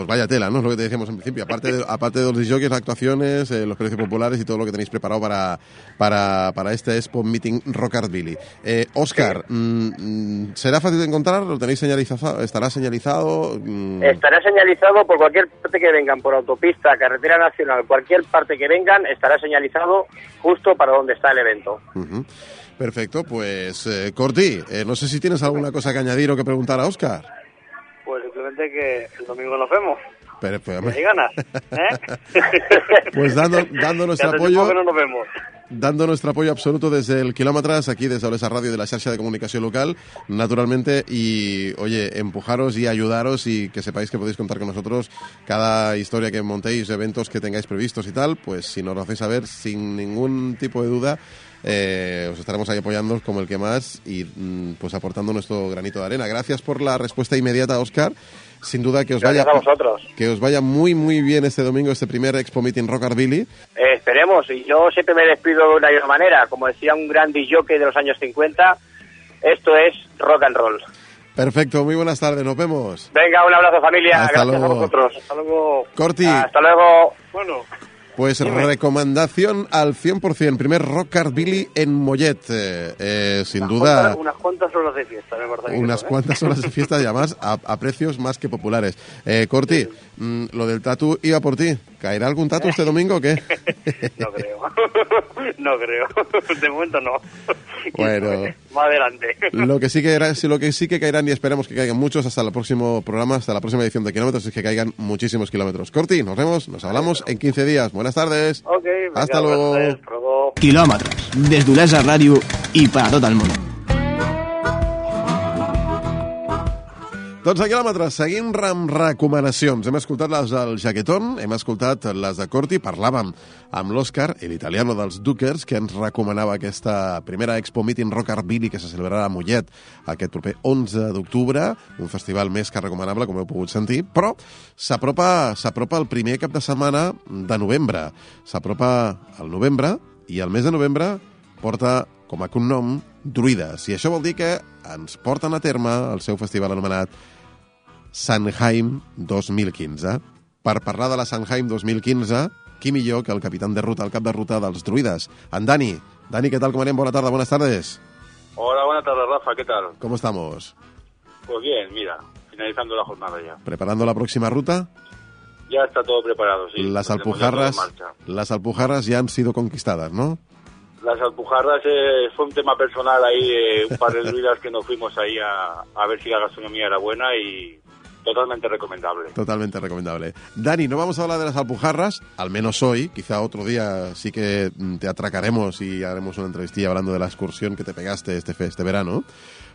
pues vaya tela, ¿no? Es lo que te decíamos en principio. Aparte de, aparte de los jockeys, actuaciones, eh, los precios populares y todo lo que tenéis preparado para, para, para este Expo Meeting Rock Art Billy. Eh, Oscar, mm, mm, ¿será fácil de encontrar? ¿Lo tenéis señalizado? ¿Estará señalizado? Mm, Estará señalizado por cualquier parte que vengan, por autopista, carretera nacional, cualquier parte que vengan, estará señalizado justo para donde está el evento. Perfecto, pues eh, Corti, eh, no sé si tienes alguna cosa que añadir o que preguntar a Oscar. Pues simplemente que el domingo nos vemos. Pero, pero, Y ganas, ¿eh? Pues dando, dando nuestro apoyo, que no nos vemos. dando nuestro apoyo absoluto desde el kilómetros, aquí desde Olesa Radio de la Xarxa de Comunicación Local, naturalmente, y oye, empujaros y ayudaros y que sepáis que podéis contar con nosotros cada historia que montéis, eventos que tengáis previstos y tal, pues si nos lo hacéis saber sin ningún tipo de duda, eh, os estaremos ahí apoyando como el que más y mm, pues aportando nuestro granito de arena. Gracias por la respuesta inmediata, Oscar. Sin duda que os Gracias vaya a vosotros. que os vaya muy muy bien este domingo, este primer Expo Meeting Rock Art Billy. Eh, esperemos, y yo siempre me despido de una misma manera. Como decía un gran jockey de los años 50, esto es rock and roll. Perfecto, muy buenas tardes, nos vemos. Venga, un abrazo familia, Hasta gracias luego. a vosotros. Hasta luego. Corti, Hasta luego. Bueno, pues recomendación al 100%, primer Rock Art Billy en Mollet. Eh, eh, sin unas duda, cuantas- unas cuantas horas de fiesta, me parece. unas creo, ¿eh? cuantas horas de fiesta y además a, a precios más que populares. Eh, Corti, mm, lo del tatu iba por ti. ¿Caerá algún tatu este domingo o qué? No creo. no creo. De momento no. Bueno. Más adelante. Lo que sí que era, sí, lo que sí que caerán y esperemos que caigan muchos hasta el próximo programa, hasta la próxima edición de kilómetros, es que caigan muchísimos kilómetros. Corti, nos vemos, nos hablamos en 15 días. Buenas tardes. Ok, venga, Hasta luego. buenas tardes, hasta luego. Quilòmetres, des d'Olesa Ràdio i per a tot el món. Doncs a quilòmetres, seguim amb recomanacions. Hem escoltat les del Jaquetón, hem escoltat les de Corti, parlàvem amb l'Òscar, l'italiano dels Dukers, que ens recomanava aquesta primera Expo Meeting Rock Art Billy que se celebrarà a Mollet aquest proper 11 d'octubre, un festival més que recomanable, com heu pogut sentir, però s'apropa el primer cap de setmana de novembre. S'apropa el novembre i el mes de novembre porta com a cognom Druides. I això vol dir que ens porten a terme el seu festival anomenat Sanheim 2015. Per parlar de la Sanheim 2015, qui millor que el capitán de ruta, el cap de ruta dels druides, en Dani. Dani, ¿qué tal? ¿Cómo anem? Buenas tardes, buenas tardes. Hola, buenas tardes, Rafa, ¿qué tal? ¿Cómo estamos? Pues bien, mira, finalizando la jornada ya. ¿Preparando la próxima ruta? Ya está todo preparado, sí. las alpujarras, las alpujarras ya han sido conquistadas, ¿no? Las alpujarras eh, fue un tema personal ahí, de un par de druidas que nos fuimos ahí a, a ver si la gastronomía era buena y totalmente recomendable. Totalmente recomendable. Dani, no vamos a hablar de las alpujarras, al menos hoy. Quizá otro día sí que mm, te atracaremos y haremos una entrevistilla hablando de la excursión que te pegaste este, este verano.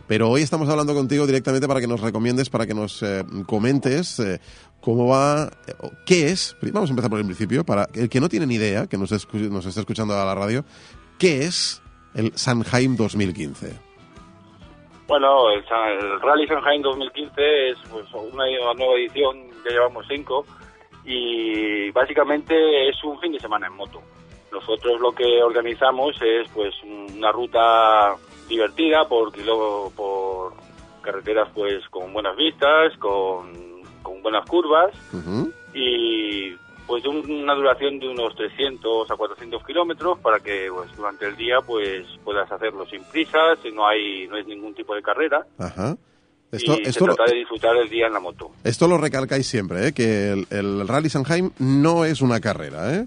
Pero hoy estamos hablando contigo directamente para que nos recomiendes, para que nos eh, comentes eh, cómo va, eh, qué es. Vamos a empezar por el principio, para el que no tiene ni idea, que nos, escu- nos está escuchando a la radio, ¿qué es el Sanheim 2015? Bueno, el, el Rally Sanheim 2015 es pues, una, nueva edición, ya llevamos cinco, y básicamente es un fin de semana en moto. Nosotros lo que organizamos es pues una ruta divertida por por carreteras pues con buenas vistas, con, con buenas curvas y pues de un- una duración de unos 300 a 400 kilómetros para que pues durante el día pues puedas hacerlo sin prisas, no hay no es ningún tipo de carrera. Ajá. Esto- y esto se lo- trata de disfrutar el día en la moto. Esto lo recalcáis siempre, ¿eh? que el, el Rally Sanheim no es una carrera, ¿eh?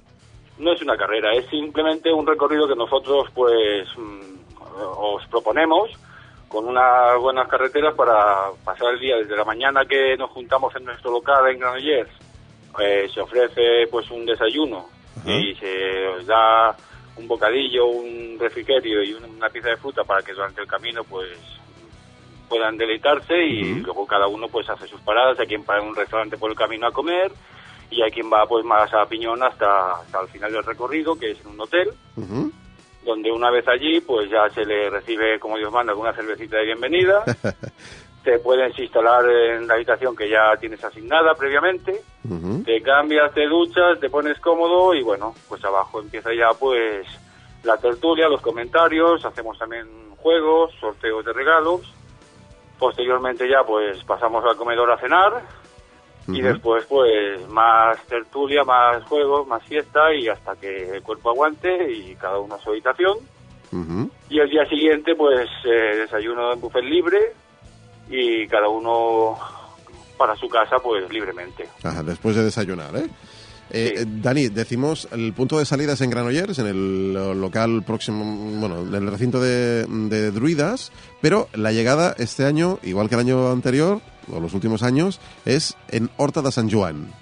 No es una carrera, es simplemente un recorrido que nosotros pues mm, os proponemos con unas buenas carreteras para pasar el día desde la mañana que nos juntamos en nuestro local en Granollers. Eh, se ofrece pues un desayuno y se os da un bocadillo, un refrigerio y una pieza de fruta para que durante el camino pues puedan deleitarse y luego cada uno pues hace sus paradas, hay quien para un restaurante por el camino a comer y hay quien va pues más a Piñón hasta, hasta el final del recorrido, que es en un hotel, donde una vez allí pues ya se le recibe como Dios manda con una cervecita de bienvenida, te puedes instalar en la habitación que ya tienes asignada previamente, te cambias, te duchas, te pones cómodo y bueno, pues abajo empieza ya pues la tertulia, los comentarios, hacemos también juegos, sorteos de regalos. Posteriormente ya pues pasamos al comedor a cenar y después pues más tertulia, más juegos, más fiesta y hasta que el cuerpo aguante y cada uno a su habitación. Y el día siguiente pues eh, desayuno en buffet libre y cada uno para su casa pues libremente. Ajá, después de desayunar, ¿eh? Eh, Sí. eh, Dani, decimos, el punto de salida es en Granollers, en el lo- local próximo, bueno, en el recinto de, de Druidas, pero la llegada este año, igual que el año anterior, o los últimos años, es en Horta de San Joan,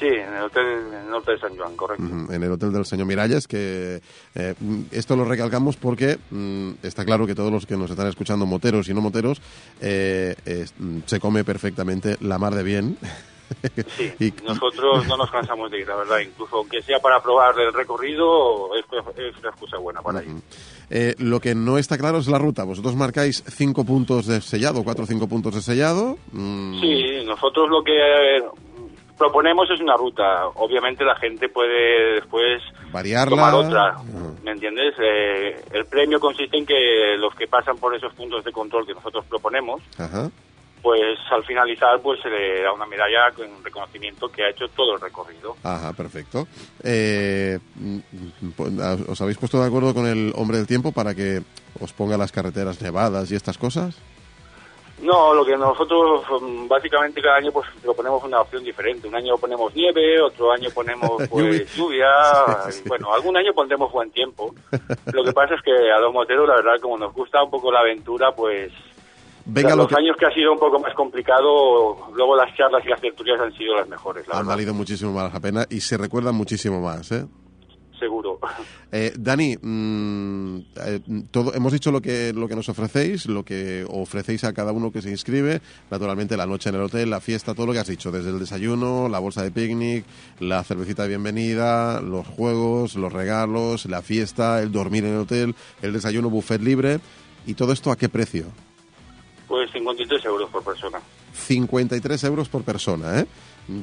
Sí, en el hotel en el norte de San Juan, correcto. ujú, en el hotel del señor Miralles, que eh, mm, esto lo recalcamos porque mm, está claro que todos los que nos están escuchando, moteros y no moteros, eh, mm, se come perfectamente la mar de bien. Sí, Y- nosotros no nos cansamos de ir, la verdad. Incluso aunque sea para probar el recorrido, es, es una excusa buena para ir. Eh, lo que no está claro es la ruta. Vosotros marcáis cinco puntos de sellado, cuatro o cinco puntos de sellado. Mm, Sí, nosotros lo que eh, proponemos es una ruta. Obviamente la gente puede después Variarla. tomar otra. ¿me entiendes? Eh, el premio consiste en que los que pasan por esos puntos de control que nosotros proponemos, Ajá. pues al finalizar pues se le da una medalla con reconocimiento que ha hecho todo el recorrido. Ajá, perfecto. Eh, mm, pues, ah, ¿Os habéis puesto de acuerdo con el hombre del tiempo para que os ponga las carreteras nevadas y estas cosas? No, lo que nosotros mm, básicamente cada año pues proponemos una opción diferente. Un año ponemos nieve, otro año ponemos Lluvia. pues lluvia, Sí, sí. y, bueno, algún año pondremos buen tiempo. Lo que pasa es que a los moteros la verdad como nos gusta un poco la aventura, pues Venga, los lo que años que ha sido un poco más complicado, luego las charlas y las tertulias han sido las mejores, la han verdad, valido muchísimo más la pena y se recuerdan muchísimo más, ¿eh? Seguro. Eh, Dani, mm, eh, todo, hemos dicho lo que, lo que nos ofrecéis, lo que ofrecéis a cada uno que se inscribe, naturalmente la noche en el hotel, la fiesta, todo lo que has dicho, desde el desayuno, la bolsa de picnic, la cervecita de bienvenida, los juegos, los regalos, la fiesta, el dormir en el hotel, el desayuno buffet libre, y todo esto a qué precio? Pues 53 euros por persona. 53 euros por persona, ¿eh?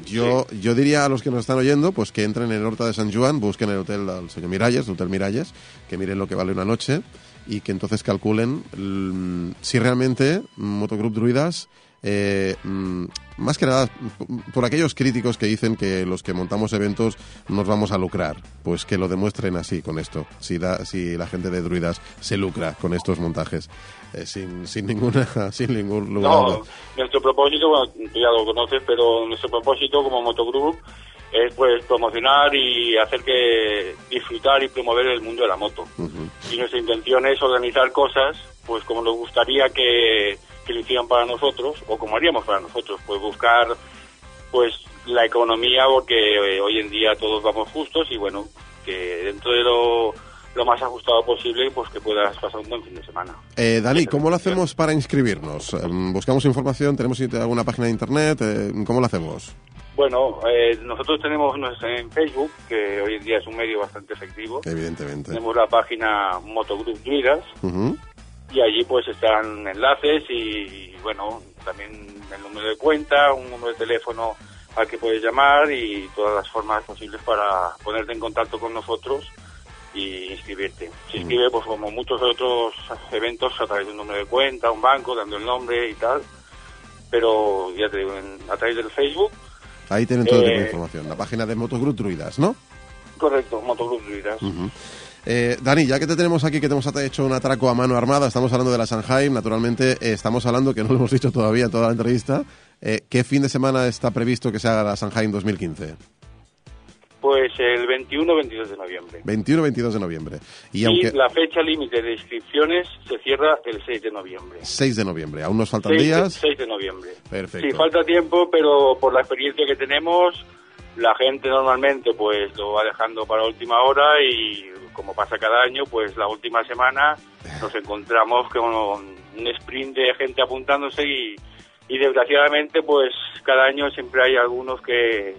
Yo, yo diría a los que nos están oyendo, pues que entren en Horta de San Juan, busquen el hotel del señor Miralles, el Hotel Miralles, que miren lo que vale una noche y que entonces calculen mm, si realmente Motogroup Druidas, eh, mm, más que nada por aquellos críticos que dicen que los que montamos eventos nos vamos a lucrar, pues que lo demuestren así con esto, si, da, si la gente de Druidas se lucra con estos montajes, eh, sin, sin, ninguna, sin ningún lugar. No, nuestro propósito, bueno, tú ya lo conoces, pero nuestro propósito como Motogroup es pues promocionar y hacer que disfrutar y promover el mundo de la moto. Ujú. Y nuestra intención es organizar cosas, pues como nos gustaría que, que lo hicieran para nosotros, o como haríamos para nosotros, pues buscar pues la economía, porque eh, hoy en día todos vamos justos y bueno, que dentro de lo, lo más ajustado posible, pues que puedas pasar un buen fin de semana. Eh, Dani, ¿cómo lo hacemos para inscribirnos? Em, ¿Buscamos información? ¿Tenemos alguna página de internet? Eh, ¿Cómo lo hacemos? Bueno, eh, nosotros tenemos en Facebook, que hoy en día es un medio bastante efectivo. Evidentemente. Tenemos la página Motogroup Druidas Ujú. Y allí pues están enlaces y, bueno, también el número de cuenta, un número de teléfono al que puedes llamar y todas las formas posibles para ponerte en contacto con nosotros y inscribirte. Se inscribe pues como muchos otros eventos a través de un número de cuenta, un banco, dando el nombre y tal, pero ya te digo, en- a través del Facebook Ahí tienen todo tipo de Eh, información. La página de Motogroup Druidas, ¿no? Correcto, Motogroup Druidas. Eh, Dani, ya que te tenemos aquí, que te hemos hecho un atraco a mano armada, estamos hablando de la Sanheim, naturalmente eh, estamos hablando, que no lo hemos dicho todavía en toda la entrevista, eh, ¿qué fin de semana está previsto que se haga la Sanheim 2015? Pues el 21-22 de noviembre. 21-22 de noviembre. Y, Y aunque... la fecha límite de inscripciones se cierra el 6 de noviembre. 6 de noviembre, aún nos faltan 6 de, días. 6 de noviembre. Perfecto. Sí, falta tiempo, pero por la experiencia que tenemos, la gente normalmente pues lo va dejando para última hora y como pasa cada año, pues la última semana nos encontramos con un sprint de gente apuntándose y, y desgraciadamente pues cada año siempre hay algunos que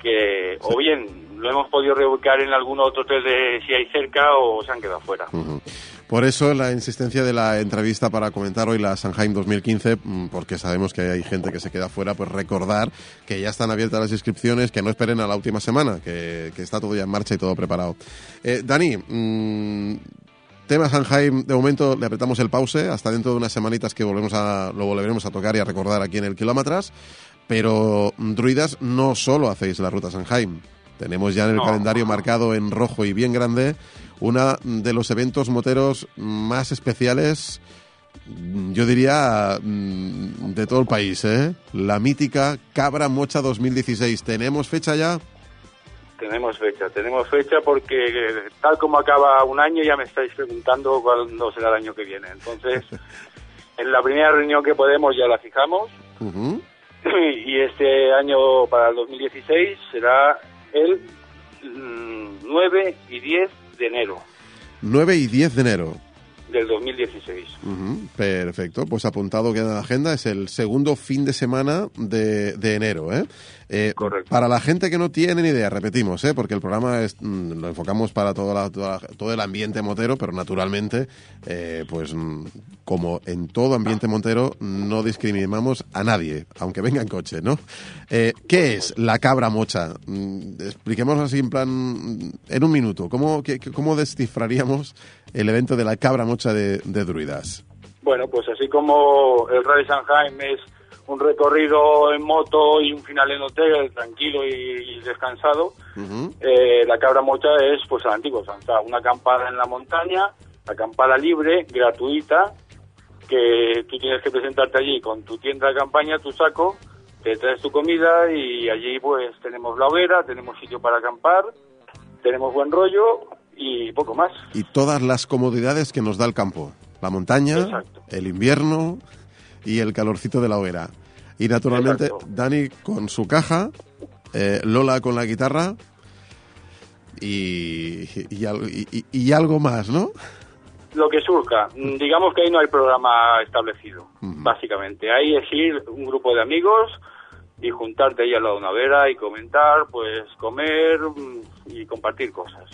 que o bien lo hemos podido reubicar en algún otro hotel de si hay cerca o se han quedado fuera. Por eso la insistencia de la entrevista para comentar hoy la Sanheim 2015, mm, porque sabemos que hay gente que se queda fuera, pues recordar que ya están abiertas las inscripciones, que no esperen a la última semana, que, que está todo ya en marcha y todo preparado. Eh, Dani, mm, tema Sanheim, de momento le apretamos el pause, hasta dentro de unas semanitas que volvemos a, lo volveremos a tocar y a recordar aquí en el Kilómetras, pero mm, Druidas no solo hacéis la ruta Sanheim, tenemos ya en el No. calendario marcado en rojo y bien grande una de los eventos moteros más especiales, mm, yo diría, mm, de todo el país, ¿eh? La mítica Cabra Mocha 2016. ¿Tenemos fecha ya? Tenemos fecha, tenemos fecha porque tal como acaba un año ya me estáis preguntando cuándo será el año que viene. Entonces, en la primera reunión que podemos ya la fijamos y este año para el 2016 será el mm, 9 y 10 de enero 9 y 10 de enero. del 2016. Ujú, Perfecto, pues apuntado queda en la agenda, es el segundo fin de semana de, de enero. ¿eh? Eh, Correcto. Para la gente que no tiene ni idea, repetimos, ¿eh? porque el programa es, mm, lo enfocamos para toda la- toda la- todo el ambiente motero, pero naturalmente, eh, pues mm, como en todo ambiente montero, no discriminamos a nadie, aunque venga en coche, ¿no? Eh, ¿Qué es la cabra mocha? Mm, Expliquemos así en plan, en un minuto, ¿cómo, qué- cómo descifraríamos el evento de la cabra mocha de, de druidas? Bueno, pues así como el Rally Sanheim es un recorrido en moto y un final en hotel tranquilo y, y descansado, eh, la cabra mocha es pues la antigua usanza, una acampada en la montaña, acampada libre, gratuita, que tú tienes que presentarte allí con tu tienda de campaña, tu saco, te traes tu comida y allí pues tenemos la hoguera, tenemos sitio para acampar, tenemos buen rollo y poco más. y todas las comodidades que nos da el campo. La montaña, Exacto. el invierno y el calorcito de la hoguera. Y naturalmente Exacto. Dani con su caja, eh, Lola con la guitarra y, y, al- y- y- y algo más, ¿no? Lo que surja, Mm, digamos que ahí no hay programa establecido, básicamente. Ahí es ir un grupo de amigos y juntarte ahí al lado de una vera y comentar, pues comer mm, y compartir cosas.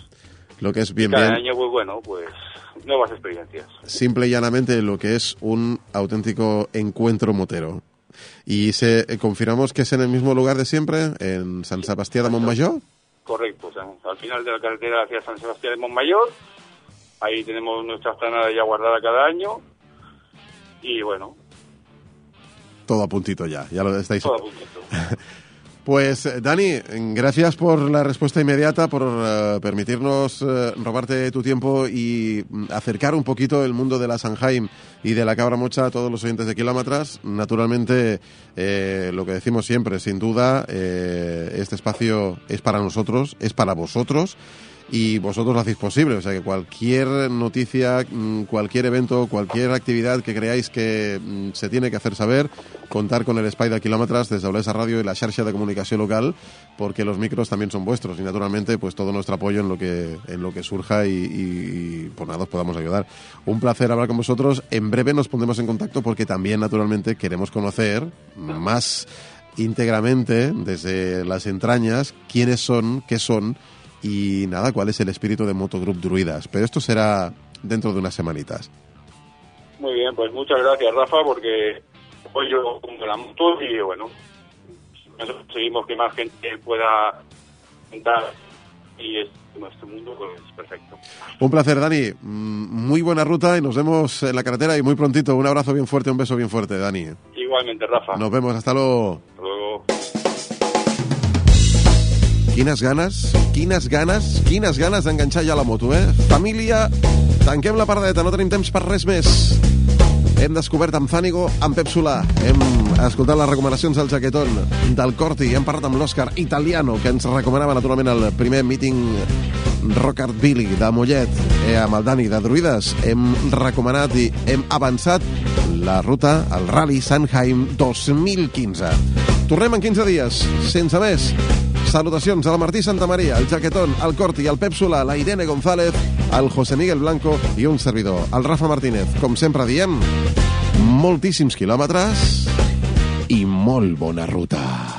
Lo que es bien, Cada bien, año, pues bueno, pues nuevas experiencias. simple y llanamente lo que es un auténtico encuentro motero. Y se, eh, confirmamos que es en el mismo lugar de siempre, en San Sebastián de Montmayor. Correcto, o sea, al final de la carretera hacia San Sebastián de Montmayor, ahí tenemos nuestra planada ya guardada cada año y bueno, Todo a puntito ya, ya lo estáis todo a puntito. Pues eh, Dani, gracias por la respuesta inmediata, por eh, permitirnos eh, robarte tu tiempo y mm, acercar un poquito el mundo de la Sanheim y de la cabra mocha a todos los oyentes de kilómetros. Naturalmente, eh, lo que decimos siempre, sin duda, este espacio es para nosotros, es para vosotros y vosotros lo hacéis posible. O sea que cualquier noticia, mm, cualquier evento, cualquier actividad que creáis que mm, se tiene que hacer saber, contar con el Spider Kilómetros desde Olesa Radio y la xarxa de comunicación local, porque los micros también son vuestros y naturalmente pues todo nuestro apoyo en lo que en lo que surja y, y, pues nada os podamos ayudar. Un placer hablar con vosotros. En breve nos pondremos en contacto porque también naturalmente queremos conocer más íntegramente desde las entrañas quiénes son, qué son y nada, cuál es el espíritu de Motogroup Druidas. Pero esto será dentro de unas semanitas. Muy bien, pues muchas gracias Rafa porque hoy yo pongo la moto y bueno, nosotros conseguimos que más gente pueda entrar y es nuestro mundo pues perfecto. Un placer, Dani. Mm, Muy buena ruta y nos vemos en la carretera y muy prontito. Un abrazo bien fuerte, un beso bien fuerte, Dani. Igualmente Rafa. Nos vemos, hasta luego. Hasta luego. Quines ganes, quines ganes, quines ganes d'enganxar ja la moto, eh? Família, tanquem la paradeta, no tenim temps per res més. Hem descobert amb Zànigo, amb Pep Solà. Hem escoltat les recomanacions del jaquetón, del Corti. Hem parlat amb l'Òscar Italiano, que ens recomanava naturalment el primer meeting Rockart Billy de Mollet. Eh, amb el Dani de Druides hem recomanat i hem avançat la ruta al Rally Sanheim 2015. Tornem en 15 dies, sense més. Salutacions a la Martí Santa Maria, el Jaquetón, el Corti, el Pep Solà, la Irene González, el José Miguel Blanco i un servidor, el Rafa Martínez. Com sempre diem, moltíssims quilòmetres i molt bona ruta.